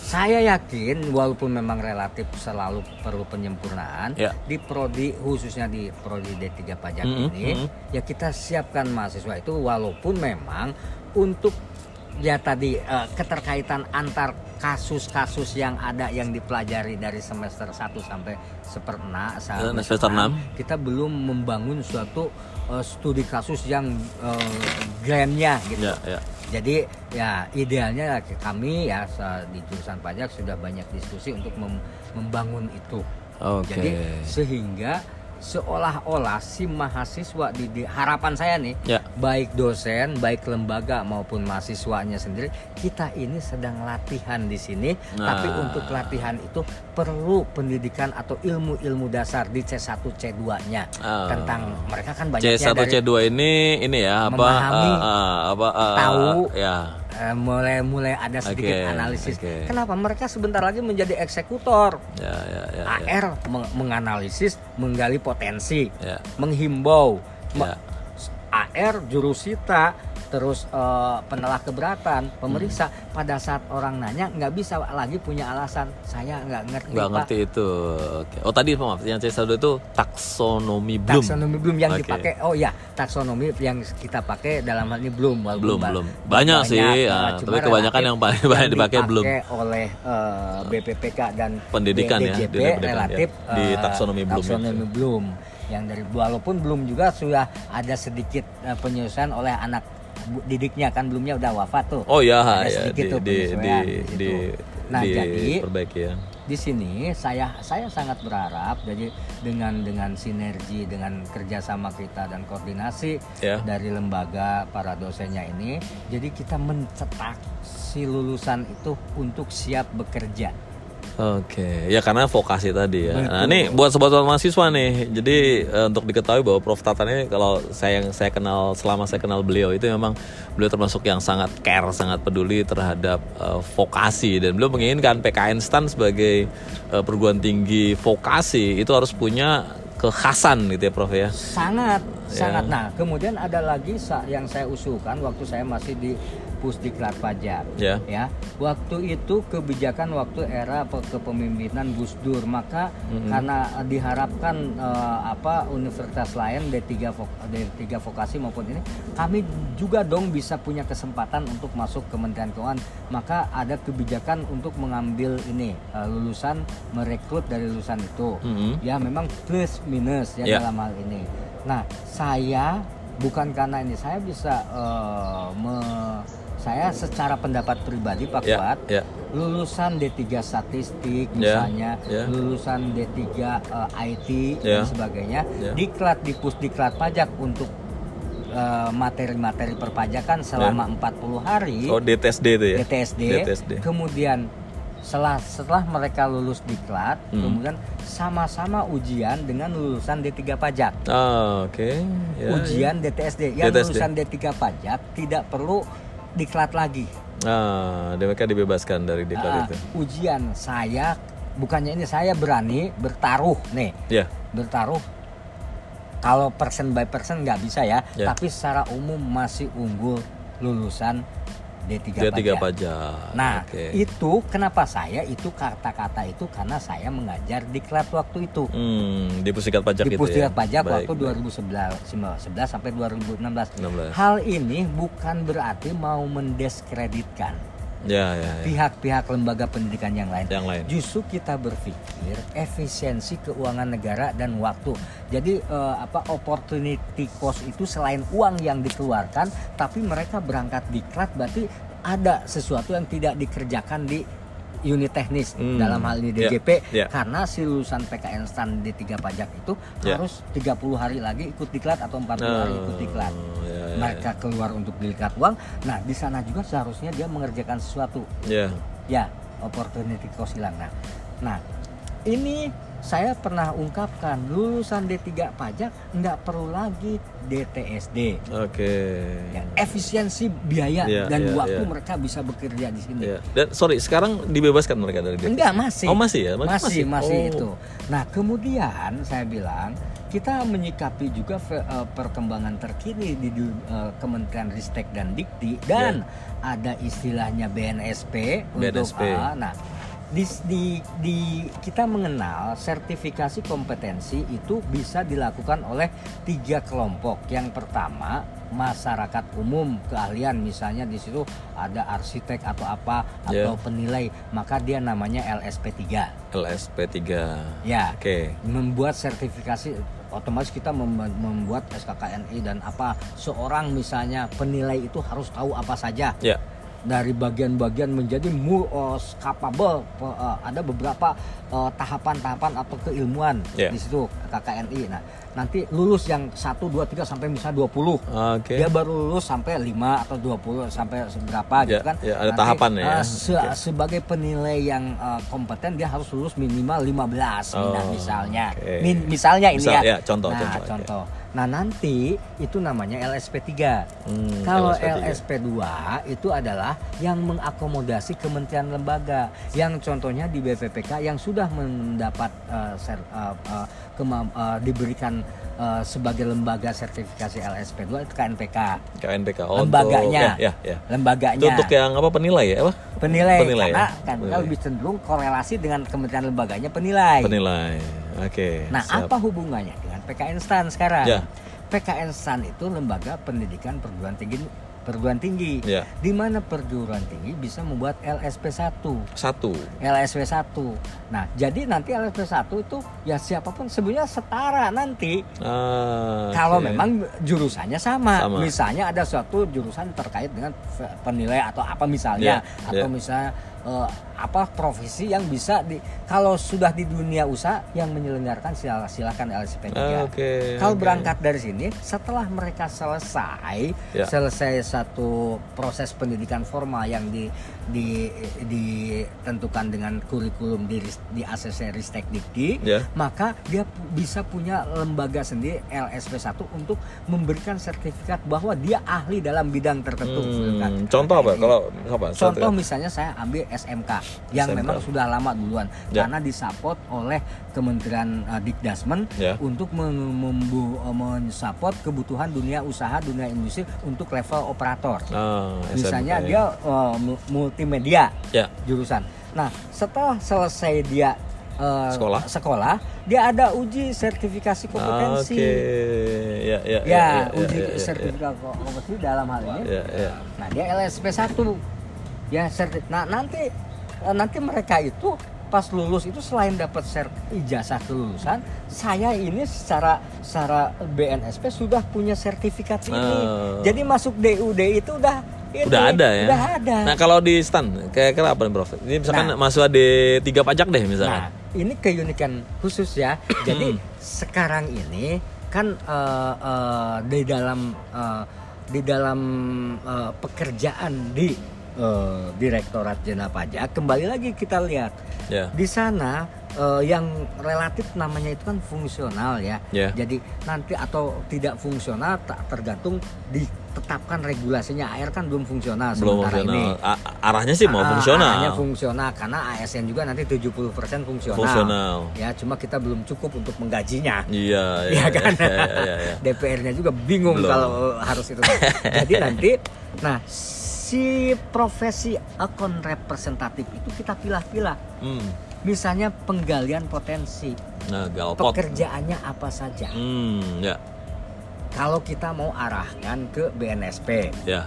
Saya yakin walaupun memang relatif selalu perlu penyempurnaan Ya. di prodi khususnya di prodi D3 pajak Mm-mm, ini ya kita siapkan mahasiswa itu walaupun memang untuk ya tadi eh, keterkaitan antar kasus-kasus yang ada yang dipelajari dari semester 1 sampai seperna semester enam. kita belum membangun suatu eh, studi kasus yang eh, grandnya gitu Ya, ya. Jadi ya idealnya kami ya di jurusan pajak sudah banyak diskusi untuk mem- membangun itu. Oke. Jadi sehingga seolah-olah si mahasiswa di, di- harapan saya nih Ya. baik dosen, baik lembaga maupun mahasiswanya sendiri kita ini sedang latihan di sini tapi Nah. untuk latihan itu perlu pendidikan atau ilmu-ilmu dasar di C1 C2-nya Ah. tentang mereka kan banyaknya C1 dari C2 ini ini ya apa Memahami, ah, ah, apa ah, tahu, ya. Eh, mulai mulai ada sedikit Oke, analisis. oke. Kenapa mereka sebentar lagi menjadi eksekutor? Ya, ya, ya. ya. AR meng- menganalisis, menggali potensi, Ya. menghimbau. Me- Ya. AR jurusita, terus eh, penelah keberatan, pemeriksa. Hmm. Pada saat orang nanya nggak bisa lagi punya alasan saya nggak ngerti. Nggak Pak." ngerti itu. Oke. Oh tadi maaf yang C1 itu taksonomi belum. Taksonomi belum yang Oke. dipakai. Oh ya, taksonomi yang kita pakai dalam hal ini belum. Belum, ba- belum. Banyak sih, eh, ah, cuma tapi kebanyakan yang paling banyak dipakai belum. oleh eh, BPPK dan Pendidikan ya, DJP di pendidikan, relatif ya. Di taksonomi belum ya. taksonomi belum. Yang dari walaupun belum juga sudah ada sedikit penyesuaian oleh anak didiknya kan belumnya udah wafat tuh. Oh ya, Ada ya sedikit di tuh di di penyesuaian di Nah, di jadi perbaiki ya. di sini saya saya sangat berharap jadi dengan dengan sinergi dengan kerjasama kita dan koordinasi Ya. dari lembaga para dosennya ini jadi kita mencetak si lulusan itu untuk siap bekerja Oke, ya karena vokasi tadi ya. Nah, ini buat sobat-sobat mahasiswa nih. Jadi eh, untuk diketahui bahwa Prof Tatan ini kalau saya yang saya kenal selama saya kenal beliau itu memang beliau termasuk yang sangat care, sangat peduli terhadap eh, vokasi dan beliau menginginkan PKN STAN sebagai eh, perguruan tinggi vokasi itu harus punya kekhasan gitu ya Prof ya. sangat Ya. sangat nah kemudian ada lagi yang saya usulkan waktu saya masih di Pusdiklat Pajak Ya. ya waktu itu kebijakan waktu era pe- kepemimpinan Gus Dur maka Mhm. karena diharapkan eh, apa universitas lain D3 vok- D3 vokasi maupun ini kami juga dong bisa punya kesempatan untuk masuk Kementerian Keuangan maka ada kebijakan untuk mengambil ini eh, lulusan merekrut dari lulusan itu Mhm. ya memang plus minus ya Ya. dalam hal ini. Nah saya bukan karena ini saya bisa eh, me- saya secara pendapat pribadi Pak Ya, Fuad ya. lulusan D3 statistik Ya, misalnya ya. lulusan D3 eh, IT Ya. dan sebagainya Ya. diklat di pusdiklat pajak untuk eh, materi-materi perpajakan selama 40 hari Oh DTSD itu ya. DTSD, DTSD. kemudian setelah setelah mereka lulus diklat Hmm. kemudian sama-sama ujian dengan lulusan D3 pajak Ah, oke. Ya, ujian DTSD yang DTSD. lulusan D3 pajak tidak perlu diklat lagi. Ah, mereka dibebaskan dari diklat Ah, itu. ujian saya bukannya ini saya berani bertaruh nih Ya. bertaruh kalau persen by persen nggak bisa ya, Ya. tapi secara umum masih unggul lulusan D3, Dia tiga pajak. pajak. Nah, Oke. itu kenapa saya itu kata-kata itu karena saya mengajar di klat waktu itu. Hmm, di Pusdikat Pajak itu di ya. Pusdikat Pajak Baik, waktu baik. 2011 11 sampai 2016. 16. Hal ini bukan berarti mau mendiskreditkan Ya, ya, ya. pihak-pihak lembaga pendidikan yang lain. Yang lain. Justru kita berpikir efisiensi keuangan negara dan waktu. Jadi eh, apa opportunity cost itu selain uang yang dikeluarkan, tapi mereka berangkat diklat berarti ada sesuatu yang tidak dikerjakan di unit teknis Hmm. dalam hal ini Ya, DGP ya. karena si lulusan PKN stand D3 pajak itu Ya. harus 30 hari lagi ikut diklat atau 40 hari ikut diklat Oh, ya, ya, mereka keluar untuk dilihat uang. Nah, di sana juga seharusnya dia mengerjakan sesuatu. Ya. Ya, opportunity cost hilang. Nah, nah ini saya pernah ungkapkan lulusan D3 pajak nggak perlu lagi DTSD. Oke. Ya, efisiensi biaya Iya, dan iya, waktu iya. mereka bisa bekerja di sini. Ya. Dan sorry, sekarang dibebaskan mereka dari DTSD? Enggak masih. Oh, masih ya? Masih masih, Oh. itu. Nah kemudian saya bilang kita menyikapi juga eh, perkembangan terkini di eh, Kementerian Ristek dan Dikti dan ada istilahnya BNSP untuk BNSP. ah, nah di, di, di- kita mengenal sertifikasi kompetensi itu bisa dilakukan oleh tiga kelompok. Yang pertama masyarakat umum keahlian misalnya di situ ada arsitek atau apa Ya. atau penilai maka dia namanya LSP3 LSP3. ya Oke. membuat sertifikasi otomatis kita mem- membuat SKKNI dan apa seorang misalnya penilai itu harus tahu apa saja Ya. Dari bagian-bagian menjadi mu uh, capable uh, ada beberapa uh, tahapan-tahapan atau keilmuan Ya. di situ KKNI nah nanti lulus yang 1 2 3 sampai bisa 20 Oke. dia baru lulus sampai 5 atau 20 sampai seberapa Ya, gitu kan. ya, ada tahapannya ya. uh, se- Oke. sebagai penilai yang uh, kompeten dia harus lulus minimal 15 Oh, nah, misalnya. oke. Min- misalnya ini Misal, ya. ya, contoh, nah, contoh, oke. contoh. Nah, nanti itu namanya LSP3. Hmm, Kalau LSP3. LSP2 itu adalah yang mengakomodasi kementerian lembaga yang contohnya di BPPK yang sudah mendapat uh, ser- uh, uh, kemam- uh, diberikan uh, sebagai lembaga sertifikasi LSP2 itu KNPK. KNPK. Oh, lembaganya. Untuk, ya, ya, ya. Lembaganya. Itu untuk yang apa penilai ya? Apa? penilai, penilai karena ya? kan Penilai. lebih cenderung korelasi dengan kementerian lembaganya penilai. Penilai. Oke. Nah, siap. apa hubungannya dengan PKN STAN sekarang? Ya. PKN STAN itu lembaga pendidikan perguruan tinggi perguruan tinggi. Ya. Di mana perguruan tinggi bisa membuat LSP 1. Satu. LSP 1. Nah, jadi nanti LSP 1 itu ya siapa pun sebenarnya setara nanti. Ah, Kalau memang jurusannya sama. Sama. Misalnya ada suatu jurusan terkait dengan penilai atau apa misalnya Ya, atau ya. misalnya eh, apa profesi yang bisa di kalau sudah di dunia usaha yang menyelenggarakan sil- silakan 3 Ah, Oke. kalau oke. berangkat dari sini setelah mereka selesai Ya. selesai satu proses pendidikan formal yang di, di ditentukan dengan kurikulum di di ACC Ristek Dikti Ya. maka dia bisa punya lembaga sendiri LSP1 untuk memberikan sertifikat bahwa dia ahli dalam bidang tertentu Hmm, Kan, contoh apa? Kalau apa? Contoh misalnya saya ambil SMK yang SMK. memang sudah lama duluan Ya. karena disupport oleh Kementerian uh, Dikdasmen Ya. untuk membu- uh, mensupport kebutuhan dunia usaha, dunia industri untuk level operator. Ah, Misalnya SMK, dia uh, mu- multimedia ya. jurusan. Nah, setelah selesai dia uh, Sekolah? sekolah, dia ada uji sertifikasi Ah, kompetensi. Oke. Ya, ya, Ya, ya, uji ya, ya, ya. sertifikasi kompetensi dalam hal ini Ya, ya. Nah, dia LSP 1. Ya, serti- Nah, nanti eh, nanti mereka itu pas lulus itu selain dapat ijazah kelulusan, saya ini secara secara BNSP sudah punya sertifikat ini. Oh. Jadi masuk DUD itu udah ini, Udah ada ya. Udah ada. Nah, kalau di stand kayak kira apa nih, Prof? Ini misalkan Nah. masuk ada tiga pajak deh misalkan. Nah, ini keunikan khusus ya. Jadi sekarang ini kan eh, eh, di dalam eh, di dalam eh, pekerjaan di eh, Direktorat Jenderal Pajak kembali lagi kita lihat Ya. di sana eh, yang relatif namanya itu kan fungsional ya. Ya. Jadi nanti atau tidak fungsional tak tergantung ditetapkan regulasinya. AR kan belum fungsional Belum sementara ini. fungsional. A- arahnya sih mau Ah, fungsional. Hanya fungsional karena ASN juga nanti 70% fungsional. Fungsional. Ya, cuma kita belum cukup untuk menggajinya. Iya, Ya kan? Iya, iya, iya, iya. DPR-nya juga bingung Belum. kalau harus itu. Jadi nanti nah si profesi akun representatif itu kita pilah-pilah. Hmm. Misalnya penggalian potensi. Nah, galpot. Pekerjaannya apa saja. Hmm, ya, Kalau kita mau arahkan ke BNSP, ya.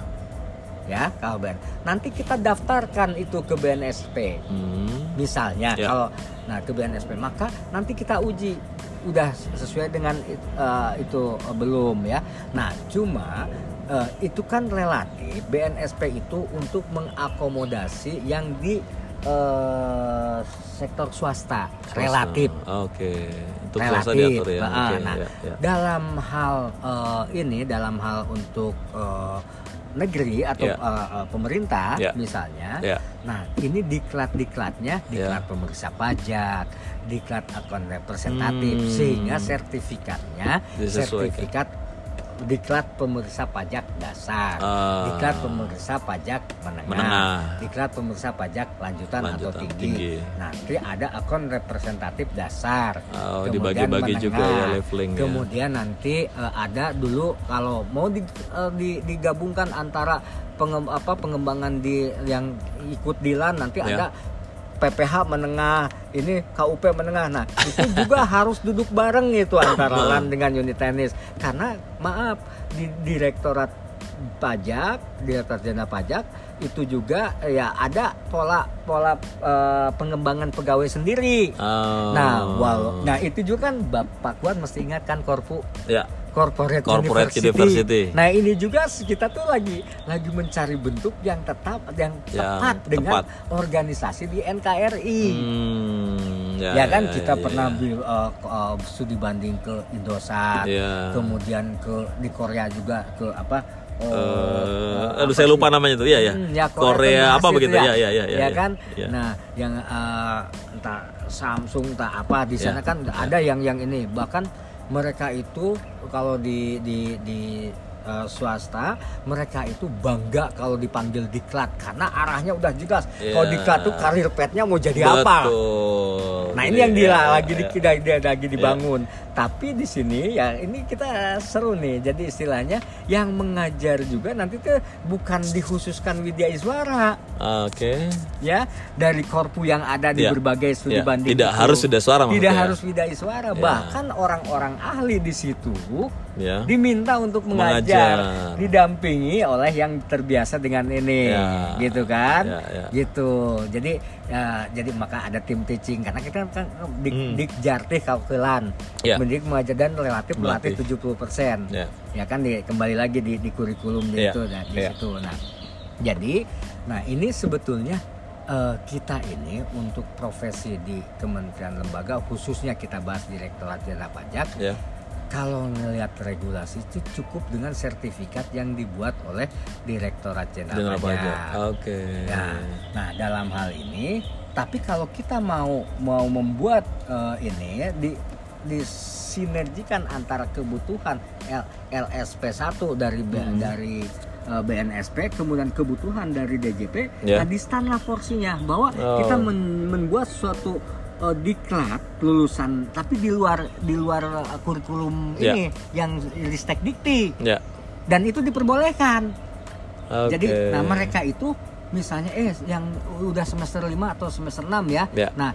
ya, kalau BN. Nanti kita daftarkan itu ke BNSP. Hmm. misalnya Ya. kalau nah ke BNSP maka nanti kita uji udah sesuai dengan eh, itu eh, belum ya nah cuma eh, itu kan relatif BNSP itu untuk mengakomodasi yang di eh, sektor swasta relatif Oke. Untuk swasta relatif diatur ya. Ah, Oke, nah ya, ya. dalam hal eh, ini dalam hal untuk eh, negeri atau Ya. eh, eh, pemerintah Ya. misalnya Ya. Nah, ini diklat-diklatnya, diklat pemeriksa pajak, diklat akun representatif, Hmm. sehingga sertifikatnya sertifikat diklat pemeriksa pajak dasar, Ah. diklat pemeriksa pajak menengah, Menengah. diklat pemeriksa pajak lanjutan, atau Lanjutan, tinggi. tinggi. Nanti ada akun representatif dasar, Oh, dibagi-bagi juga ya leveling ya. Kemudian nanti eh, ada dulu kalau mau di- eh, di- digabungkan antara pengem- apa pengembangan di yang ikut dilan nanti Ya. ada PPH menengah, ini KUP menengah. Nah, itu juga harus duduk bareng itu antara LAN dengan unit tenis. Karena maaf di Direktorat Pajak, Direktorat Jenderal Pajak itu juga ya ada pola pola eh, pengembangan pegawai sendiri. Oh. Nah, walau nah itu juga kan Bapak Kuan mesti ingatkan korpu ya. Corporate, Corporate university. university. Nah ini juga kita tuh lagi lagi mencari bentuk yang tetap yang Yang tepat dengan tepat. organisasi di NKRI. Hmm, Ya, kan ya, kita ya, pernah ya. uh, uh, studi banding ke Indosat, Iya. kemudian ke di Korea juga ke apa? uh, aduh saya lupa sih? namanya tuh ya ya. Hmm, ya, Korea kan apa begitu itu ya ya ya ya, kan ya. nah yang uh, entah Samsung entah apa di Ya, sana kan ada yang yang ini bahkan mereka itu kalau di di di uh, swasta mereka itu bangga kalau dipanggil diklat karena arahnya udah jelas kalau Ya. diklat tuh karir petnya mau jadi apa Betul. Nah Jadi, ini yang dia ya, lagi di, ya. lagi, lagi dibangun. Tapi di sini ya ini kita seru nih. Jadi istilahnya yang mengajar juga nanti tuh bukan dikhususkan Widya Iswara Oke. ya dari korpu yang ada di Ya, berbagai studi ya. banding Tidak itu. harus Widya Iswara Tidak maksudnya. harus Widya Iswara. Ya. Bahkan orang-orang ahli di situ Ya. diminta untuk mengajar, Mengajar. didampingi oleh yang terbiasa dengan ini, Ya. gitu kan? Ya, ya. Gitu. Jadi ya, jadi maka ada tim teaching karena kita kan dik, Hmm. dikjartih kalkulan, Ya. Mendidik mengajar dan relatif melatih Melatih. 70%. Ya. Ya kan di, kembali lagi di, di kurikulum Ya, itu nah, di ya. situ. Nah, jadi nah ini sebetulnya eh, kita ini untuk profesi di kementerian lembaga khususnya kita bahas direktorat jenderal pajak Ya. kalau ngelihat regulasi itu cukup dengan sertifikat yang dibuat oleh direktorat jenderal pajak. pajak. Oke. Ya, nah dalam hal ini, tapi kalau kita mau mau membuat eh, ini di disinergikan antara kebutuhan L, LSP 1 dari B- Hmm. dari eh, BNSP kemudian kebutuhan dari DJP, Ya. nah distanlah porsinya bahwa Oh. kita men- membuat suatu eh, diklat lulusan tapi di luar di luar kurikulum Ya. ini yang Ristek Dikti Ya. dan itu diperbolehkan. Oke. Jadi nah mereka itu misalnya eh yang udah semester 5 atau semester 6 ya. Ya. Nah,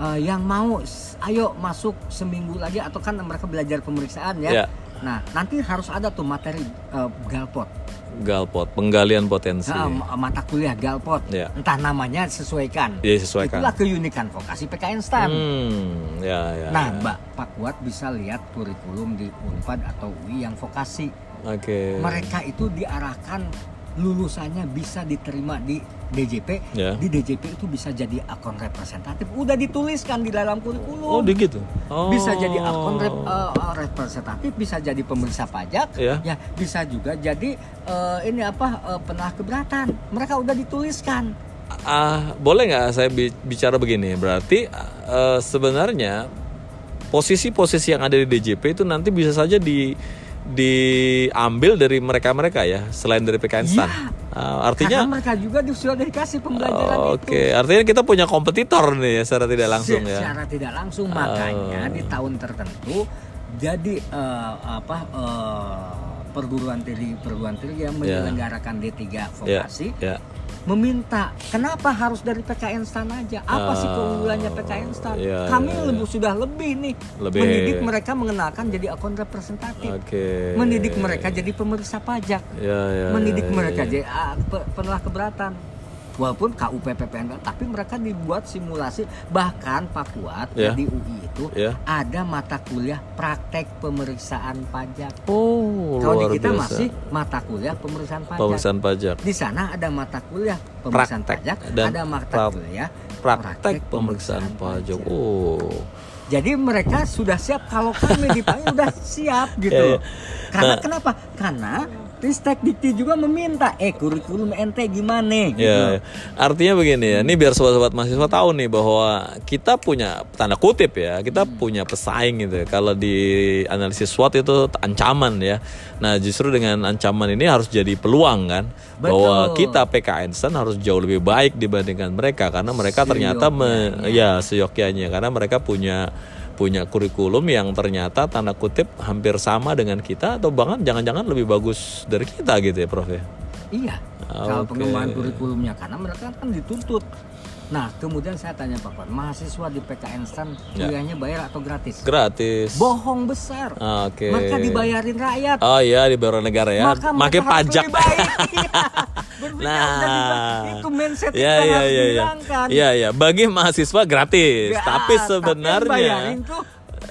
eh, yang mau ayo masuk seminggu lagi atau kan mereka belajar pemeriksaan ya. Ya. Nah, nanti harus ada tuh materi eh, galpot. Galpot, penggalian potensi. Nah, ma- mata kuliah galpot. Ya. Entah namanya sesuaikan. Iya, sesuaikan. Itulah keunikan vokasi PKN STAN. Hmm, ya, ya. Nah, ya. Mbak Pak Kuat bisa lihat kurikulum di Unpad atau UI yang vokasi. Oke. mereka itu diarahkan lulusannya bisa diterima di DJP Ya. di DJP itu bisa jadi akun representatif udah dituliskan di dalam kurikulum Oh, di gitu. Oh. bisa jadi akun rep- eh, representatif bisa jadi pemeriksa pajak Ya. bisa juga jadi eh, ini apa eh, penlah keberatan mereka udah dituliskan Ah, boleh nggak saya bi- bicara begini? Berarti eh, sebenarnya posisi-posisi yang ada di DJP itu nanti bisa saja di diambil dari mereka-mereka ya, selain dari PKN STAN. Ah, artinya karena mereka juga sudah dikasih pembelajaran Oh, itu Oke, artinya kita punya kompetitor nih ya secara tidak langsung Se- ya. Secara tidak langsung makanya di tahun tertentu jadi eh, apa eh, perguruan tinggi perguruan tinggi yang Ya. menyelenggarakan D3 Ya, vokasi ya. Meminta kenapa harus dari PKN STAN aja? Apa sih Ah, keunggulannya PKN STAN? ya, Kami ya, ya. lebih sudah lebih nih Lebih. mendidik mereka mengenalkan jadi akun representatif. Oke. Mendidik mereka jadi pemeriksa pajak. Ya, ya, mendidik ya, ya, mereka jadi ah, pe- penolak keberatan walaupun KUPPPN tapi mereka dibuat simulasi bahkan Pak Kuat Ya. di UI itu Ya. ada mata kuliah praktek pemeriksaan pajak Oh, kalau di kita biasa. masih mata kuliah pemeriksaan pajak pemeriksaan pajak. di sana ada mata kuliah pemeriksaan Praktek pajak dan ada mata kuliah Praktek pemeriksaan pajak. Oh. jadi mereka sudah siap kalau kami dipanggil udah siap gitu. Ya, ya. Karena Nah. kenapa? Karena Ristek Dikti juga meminta, eh kurikulum ente gimana gitu. Ya, artinya begini ya. Ini biar sobat-sobat mahasiswa tahu nih bahwa kita punya tanda kutip ya, kita Hmm. punya pesaing gitu. ya. Kalau di analisis SWOT itu ancaman ya. Nah, justru dengan ancaman ini harus jadi peluang kan, bahwa Betul. kita PKN STAN harus jauh lebih baik dibandingkan mereka karena mereka ternyata me- ya seyogyanya karena mereka punya punya kurikulum yang ternyata tanda kutip hampir sama dengan kita atau bahkan jangan-jangan lebih bagus dari kita gitu ya, Prof ya. Iya. Ah, Kalau pengembangan kurikulumnya karena mereka kan dituntut. Nah, kemudian saya tanya Pak mahasiswa di PKN STAN Ya. kuliahnya bayar atau gratis? Gratis. Bohong besar. Oke. Mereka dibayarin rakyat. Oh iya dibayar negara ya. Maka harus pajak. lebih baik. Iya. Berpikir Nah, dibilang, itu mindset ya kita ya harus ya ya. Iya ya, bagi mahasiswa gratis, Ya, tapi yang sebenarnya tuh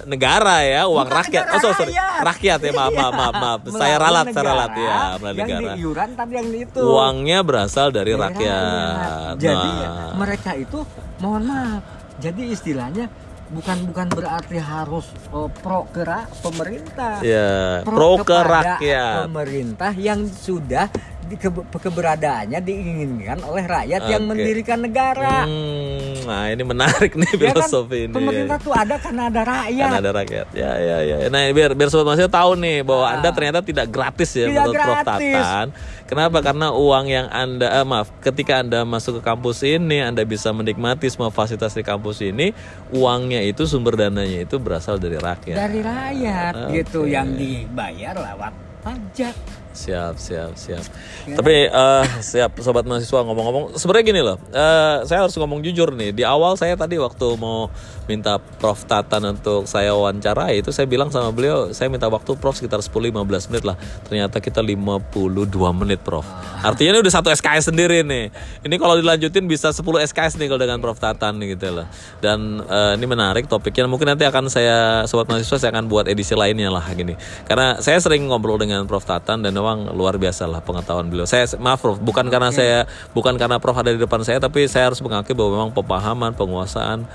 negara ya, uang Bukan rakyat. Oh sorry, rakyat. rakyat ya, maaf Iya. maaf maaf. maaf. Saya ralat, saya ralat ya, melalui yang negara. iuran tapi yang di itu. Uangnya berasal dari Dari rakyat. Jadi Nah, mereka itu mohon maaf. Jadi istilahnya bukan bukan berarti harus oh, pro ke pemerintah. ya, pro ke kepada rakyat. Pemerintah yang sudah ke, keberadaannya diinginkan oleh rakyat yang Oke. mendirikan negara. Hmm, nah ini menarik nih Ya kan, filosofi ini. pemerintah tuh ada karena ada rakyat. Kan ada rakyat. Ya ya ya. Nah, biar biar sobat mahasiswa tahu nih bahwa Ah. Anda ternyata tidak gratis ya Tidak menurut Prof. Tatan. Kenapa? Karena uang yang Anda eh, maaf, ketika Anda masuk ke kampus ini, Anda bisa menikmati semua fasilitas di kampus ini, uangnya itu sumber dananya itu berasal dari rakyat. Dari rakyat Oke. gitu yang dibayar lewat pajak. Siap, siap, siap. Ya. Tapi eh, siap sobat mahasiswa ngomong-ngomong, sebenarnya gini loh, eh, saya harus ngomong jujur nih. Di awal saya tadi waktu mau minta Prof Tatan untuk saya wawancarai itu saya bilang sama beliau, saya minta waktu Prof sekitar 10-15 menit lah. Ternyata kita 52 menit Prof. Artinya ini udah satu SKS sendiri nih. Ini kalau dilanjutin bisa 10 SKS nih kalau dengan Prof Tatan gitu loh. Dan eh, ini menarik topiknya. Mungkin nanti akan saya sobat mahasiswa saya akan buat edisi lainnya lah gini. Karena saya sering ngobrol dengan Prof Tatan dan memang luar biasa lah pengetahuan beliau. Saya maaf Prof, bukan karena saya bukan karena Prof ada di depan saya tapi saya harus mengakui bahwa memang pemahaman, penguasaan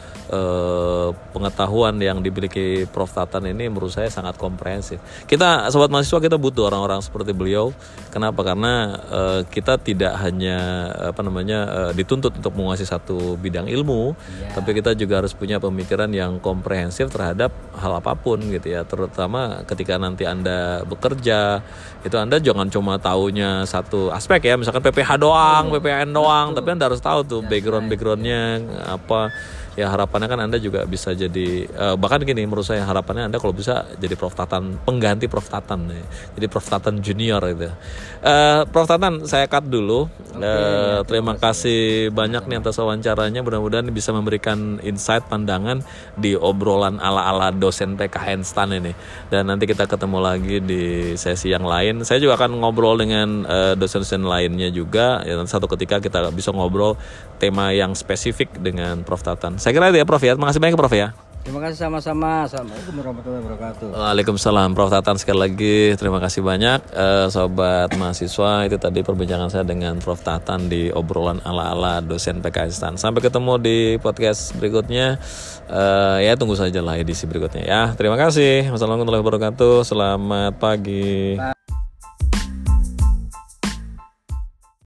eh, pengetahuan yang dimiliki Prof. Tatan ini menurut saya sangat komprehensif. Kita sobat mahasiswa kita butuh orang-orang seperti beliau. Kenapa? Karena eh, kita tidak hanya apa namanya eh, dituntut untuk menguasai satu bidang ilmu, tapi kita juga harus punya pemikiran yang komprehensif terhadap hal apa pun gitu ya, terutama ketika nanti Anda bekerja, itu Anda jangan cuma taunya satu aspek ya, misalkan PPH doang, PPN doang, tapi Anda harus tahu tuh background-backgroundnya apa ya harapannya kan anda juga bisa jadi eh, bahkan gini menurut saya harapannya anda kalau bisa jadi Prof. Tatan pengganti Prof. Tatan ya. jadi Prof. Tatan junior gitu. Eh, Prof. Tatan saya cut dulu. Eh, terima kasih. banyak nih atas wawancaranya. Mudah-mudahan bisa memberikan insight pandangan di obrolan ala-ala dosen PKN STAN ini. Dan nanti kita ketemu lagi di sesi yang lain. Saya juga akan ngobrol dengan eh, dosen-dosen lainnya juga. Ya satu ketika kita bisa ngobrol tema yang spesifik dengan Prof. Tatan saya kira itu ya Prof ya. Terima kasih banyak Prof ya. Terima kasih sama-sama. Assalamualaikum warahmatullahi wabarakatuh. Waalaikumsalam Prof Tatan sekali lagi. Terima kasih banyak Eh, sobat mahasiswa. Itu tadi perbincangan saya dengan Prof Tatan di obrolan ala-ala dosen PKN STAN sampai ketemu di podcast berikutnya. Eh, ya tunggu saja lah edisi berikutnya ya. Terima kasih. Wassalamualaikum warahmatullahi wabarakatuh. Selamat pagi